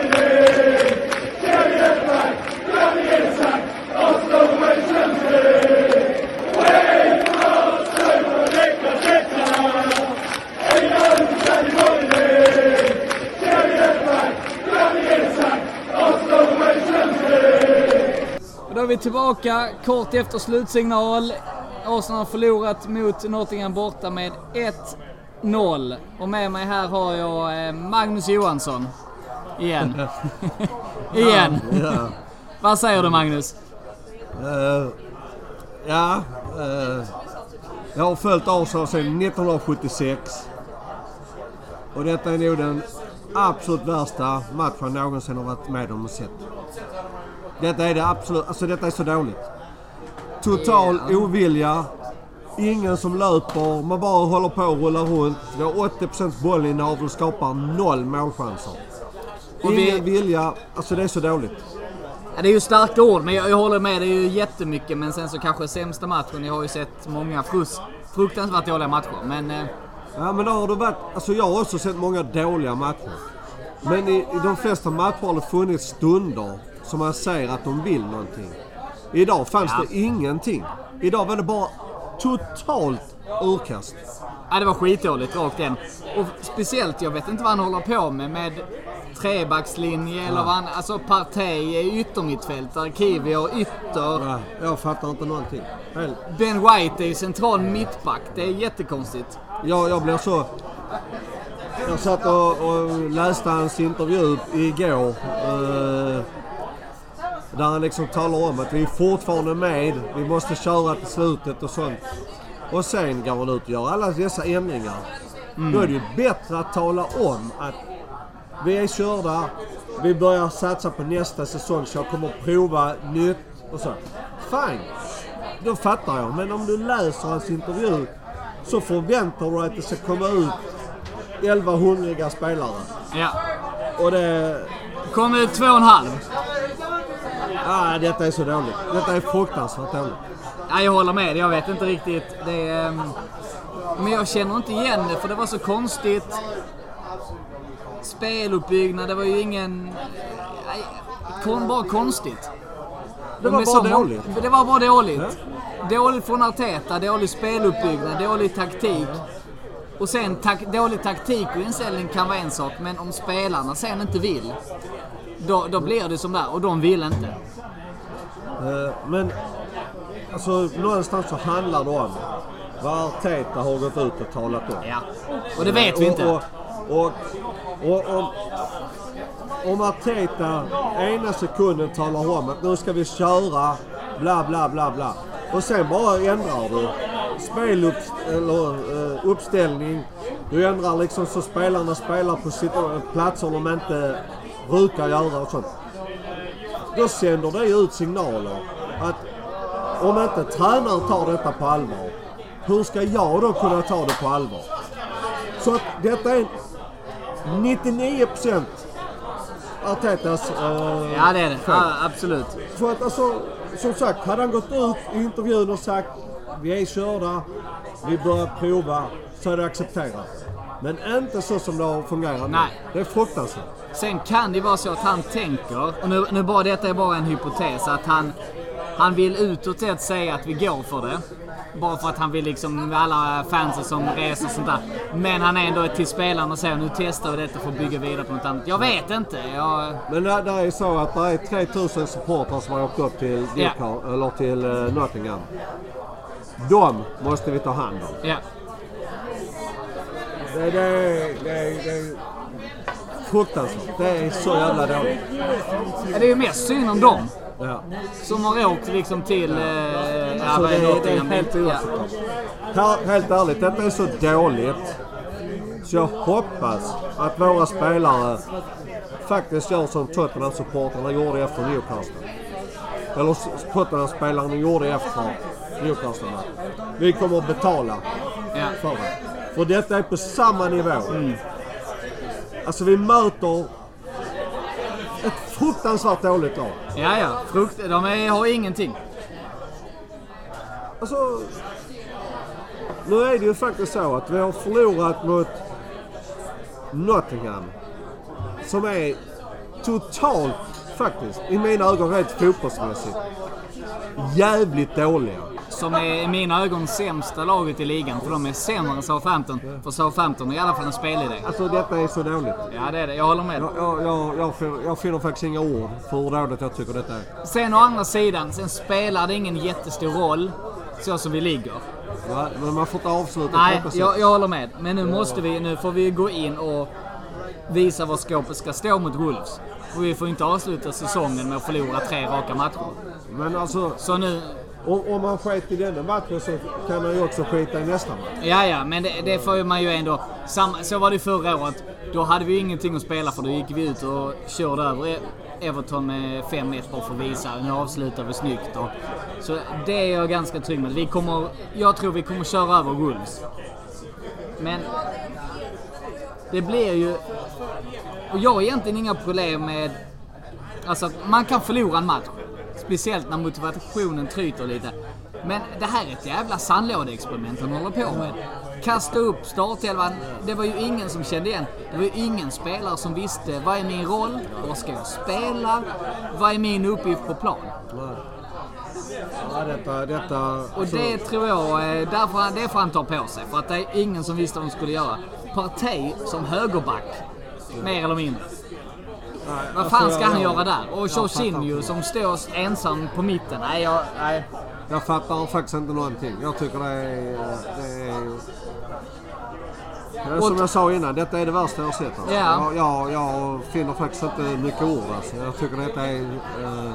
tillbaka kort efter slutsignal. Arsenal har förlorat mot Nottingham borta med 1-0. Och med mig här har jag eh, Magnus Johansson. Igen. Igen. Ja. Vad säger du Magnus? Eh, ja, eh, jag har följt Arsenal sedan 1976. Och detta är nog den absolut värsta matchen jag någonsin har varit med om och sett. Detta är det absolut, alltså detta är så dåligt. Total ovilja. Ingen som löper, man bara håller på och rullar runt. Vi har 80% bollinnehav och skapar noll målchanser. Och vi- Ingen vilja, alltså det är så dåligt. Ja, det är ju starka ord, men jag, jag håller med. Det är ju jättemycket. Men sen så kanske sämsta matchen. Jag har ju sett många frus, fruktansvärt dåliga matcher. Men eh, Ja men då har det varit, alltså jag har också sett många dåliga matcher. Men i, i de flesta matcher har det funnits stunder som man ser att de vill någonting. Idag fanns Ja. det ingenting. Idag var det bara totalt urkast. ja, det var skitdåligt rakt igen. Och speciellt, jag vet inte vad han håller på med. Med trebackslinje eller vad han... Alltså Partey är yttermittfältare, Kivior ytter. Ja, jag fattar inte någonting. Helt. Ben White är central mittback. Det är jättekonstigt. Jag, jag blir så... Jag satt och, och läste hans intervju igår. Eh, där han liksom talar om att vi är fortfarande med, vi måste köra till slutet och sånt. Och sen går han ut och gör alla dessa ändringar. Då är det ju bättre att tala om att vi är körda, vi börjar satsa på nästa säsong så jag kommer prova nytt och så. Fine! Då fattar jag. Men om du läser hans intervju så förväntar du dig att det ska komma ut 11 hungriga spelare. Ja. Och det... Kom ut två och en halv. Ah, detta är så dåligt. Detta är fruktansvärt dåligt. Ja, jag håller med. Jag vet inte riktigt. Det är, ehm, men jag känner inte igen det för det var så konstigt. Speluppbyggnad, det var ju ingen... Kon, bara konstigt. Det De var bara dåligt. Det var bara dåligt. Dåligt från Arteta, dålig speluppbyggnad, dålig taktik. Och sen tak- dålig taktik och inställning kan vara en sak, men om spelarna sen inte vill, då, då blir det som där. Och de vill inte. Eh, Men alltså någonstans så handlar det om vad Arteta har gått ut och talat om. Ja. Och det vet vi inte. Och, och, om, Arteta ena sekunden talar om att nu ska vi köra bla bla bla bla. Och sen bara ändrar du spelupp, eller, eh, uppställning. Du ändrar liksom så spelarna spelar på sitt, platser de inte brukar göra och sånt. Då sänder det ut signaler att om inte tränaren tar detta på allvar, hur ska jag då kunna ta det på allvar? Så att detta är 99% Artetas eh, Ja, det är det. Ja, absolut. För att alltså, som sagt, hade han gått ut i intervjun och sagt vi är körda, vi börjar prova, så hade jag accepterat. Men inte så som det har fungerat nu. Nej. Det är fruktansvärt. Sen kan det vara så att han tänker, och nu, nu bara detta är bara en hypotes, att han, han vill utåt sett säga att vi går för det. Bara för att han vill liksom med alla fansen som reser och sånt där. Men han är ändå till spelarna och säger nu testar vi detta för att bygga vidare på något annat. Jag vet inte. Jag, Men det, det är så att det är 3000 supportrar som har åkt upp till, Ja. Newcastle, eller till eh, Nottingham. De måste vi ta hand om. ja. Det, fruktansvärt. Det är så jävla dåligt. Ja, Det är ju mest synd om dem. Ja. Som har åkt liksom till... Eh, ja, Så vad det, är det är helt Ja. oacceptabelt. Här- Helt ärligt, detta är så dåligt. Så jag hoppas att våra spelare faktiskt gör som Tottenham-supportrarna gjorde efter Newcastle. Eller Tottenham-spelarna gjorde efter Newcastle. Vi kommer att betala Ja. för det. För detta är på samma nivå. Alltså vi möter ett fruktansvärt dåligt lag. Ja, ja. Frukt, de är, har ingenting. Alltså, nu är det ju faktiskt så att vi har förlorat mot Nottingham. Som är totalt, faktiskt, i mina ögon rent fotbollsmässigt, jävligt dåliga. Som är i mina ögon sämsta laget i ligan. För de är sämre än Southampton. För Southampton har i alla fall en spelidé. Alltså detta är så dåligt. Ja, det är det. Jag håller med. Jag, jag, jag, jag, fin- jag finner faktiskt inga ord för hur dåligt jag tycker detta är. Sen å andra sidan, sen spelar det ingen jättestor roll så som vi ligger. Va? Men man får inte avsluta Nej, jag, jag håller med. Men nu måste vi, nu får vi gå in och visa var skåpet ska stå mot Wolves. Och vi får inte avsluta säsongen med att förlora tre raka matcher. Men alltså, Så nu, om, om man sket i denna matchen så kan man ju också skita i nästa match. ja ja, men det, det får man ju ändå... Samma, så var det förra året. Då hade vi ingenting att spela för. Då gick vi ut och körde över e- Everton med 5-1 bara för att visa. Nu avslutar vi snyggt. Och, så det är jag ganska trygg med. Vi kommer, jag tror vi kommer köra över Wolves. Men det blir ju... Och jag har egentligen inga problem med... Alltså, man kan förlora en match. Speciellt när motivationen tryter lite. Men det här är ett jävla sandlådeexperiment han håller på med. Kasta upp startelvan. Det var ju ingen som kände igen. Det var ju ingen spelare som visste vad är min roll? Vad ska jag spela? Vad är min uppgift på plan? Ja, detta, detta, Och det tror jag, eh, därför, det får han ta på sig. För att det är ingen som visste vad de skulle göra. Partey som högerback, mer eller mindre. Vad fan alltså, ska han jag- göra där? Och Jorginho som står ensam på mitten. Nej, jag, nej. Jag fattar faktiskt inte någonting. Jag tycker det är... Det är som jag sa innan, detta är det värsta jag har sett. Alltså. Ja. Jag, jag, jag finner faktiskt inte mycket ord. Alltså. Jag tycker detta är... eh,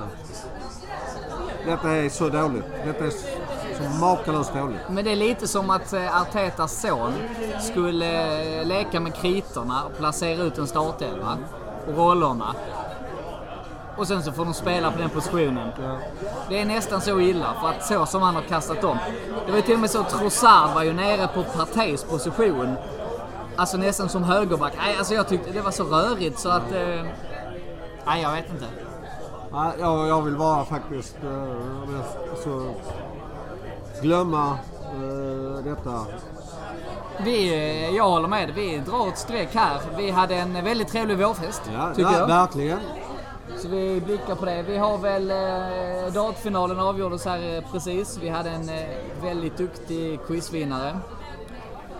detta är så dåligt. Detta är så makalöst dåligt. Men det är lite som att eh, Artetas son skulle eh, leka med kritorna och placera ut en startelva och rollerna. Och sen så får de spela på den positionen. Det är nästan så illa för att så som han har kastat om. Det var ju till och med så att Trossard var ju nere på Parteis position. Alltså nästan som högerback. Nej, alltså jag tyckte det var så rörigt så att... Eh, nej, jag vet inte. Ja, jag, jag vill bara faktiskt eh, alltså, glömma eh, detta. Vi, eh, jag håller med. Vi drar ett streck här. Vi hade en väldigt trevlig vårfest, Ja, tycker ja, jag. verkligen. Så vi blickar på det. Vi har väl eh, dartfinalen avgjordes här eh, precis. Vi hade en eh, väldigt duktig quizvinnare.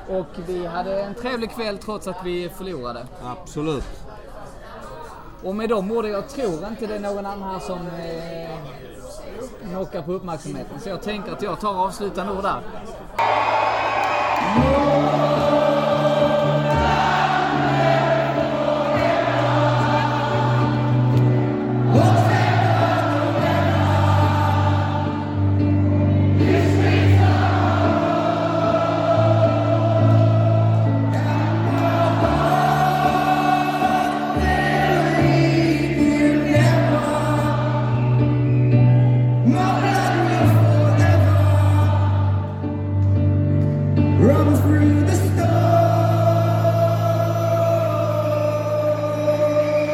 Och vi hade en trevlig kväll trots att vi förlorade. Absolut. Och med de orden, jag tror inte det är någon annan här som eh, knockar på uppmärksamheten. Så jag tänker att jag tar avslutande ord där. Música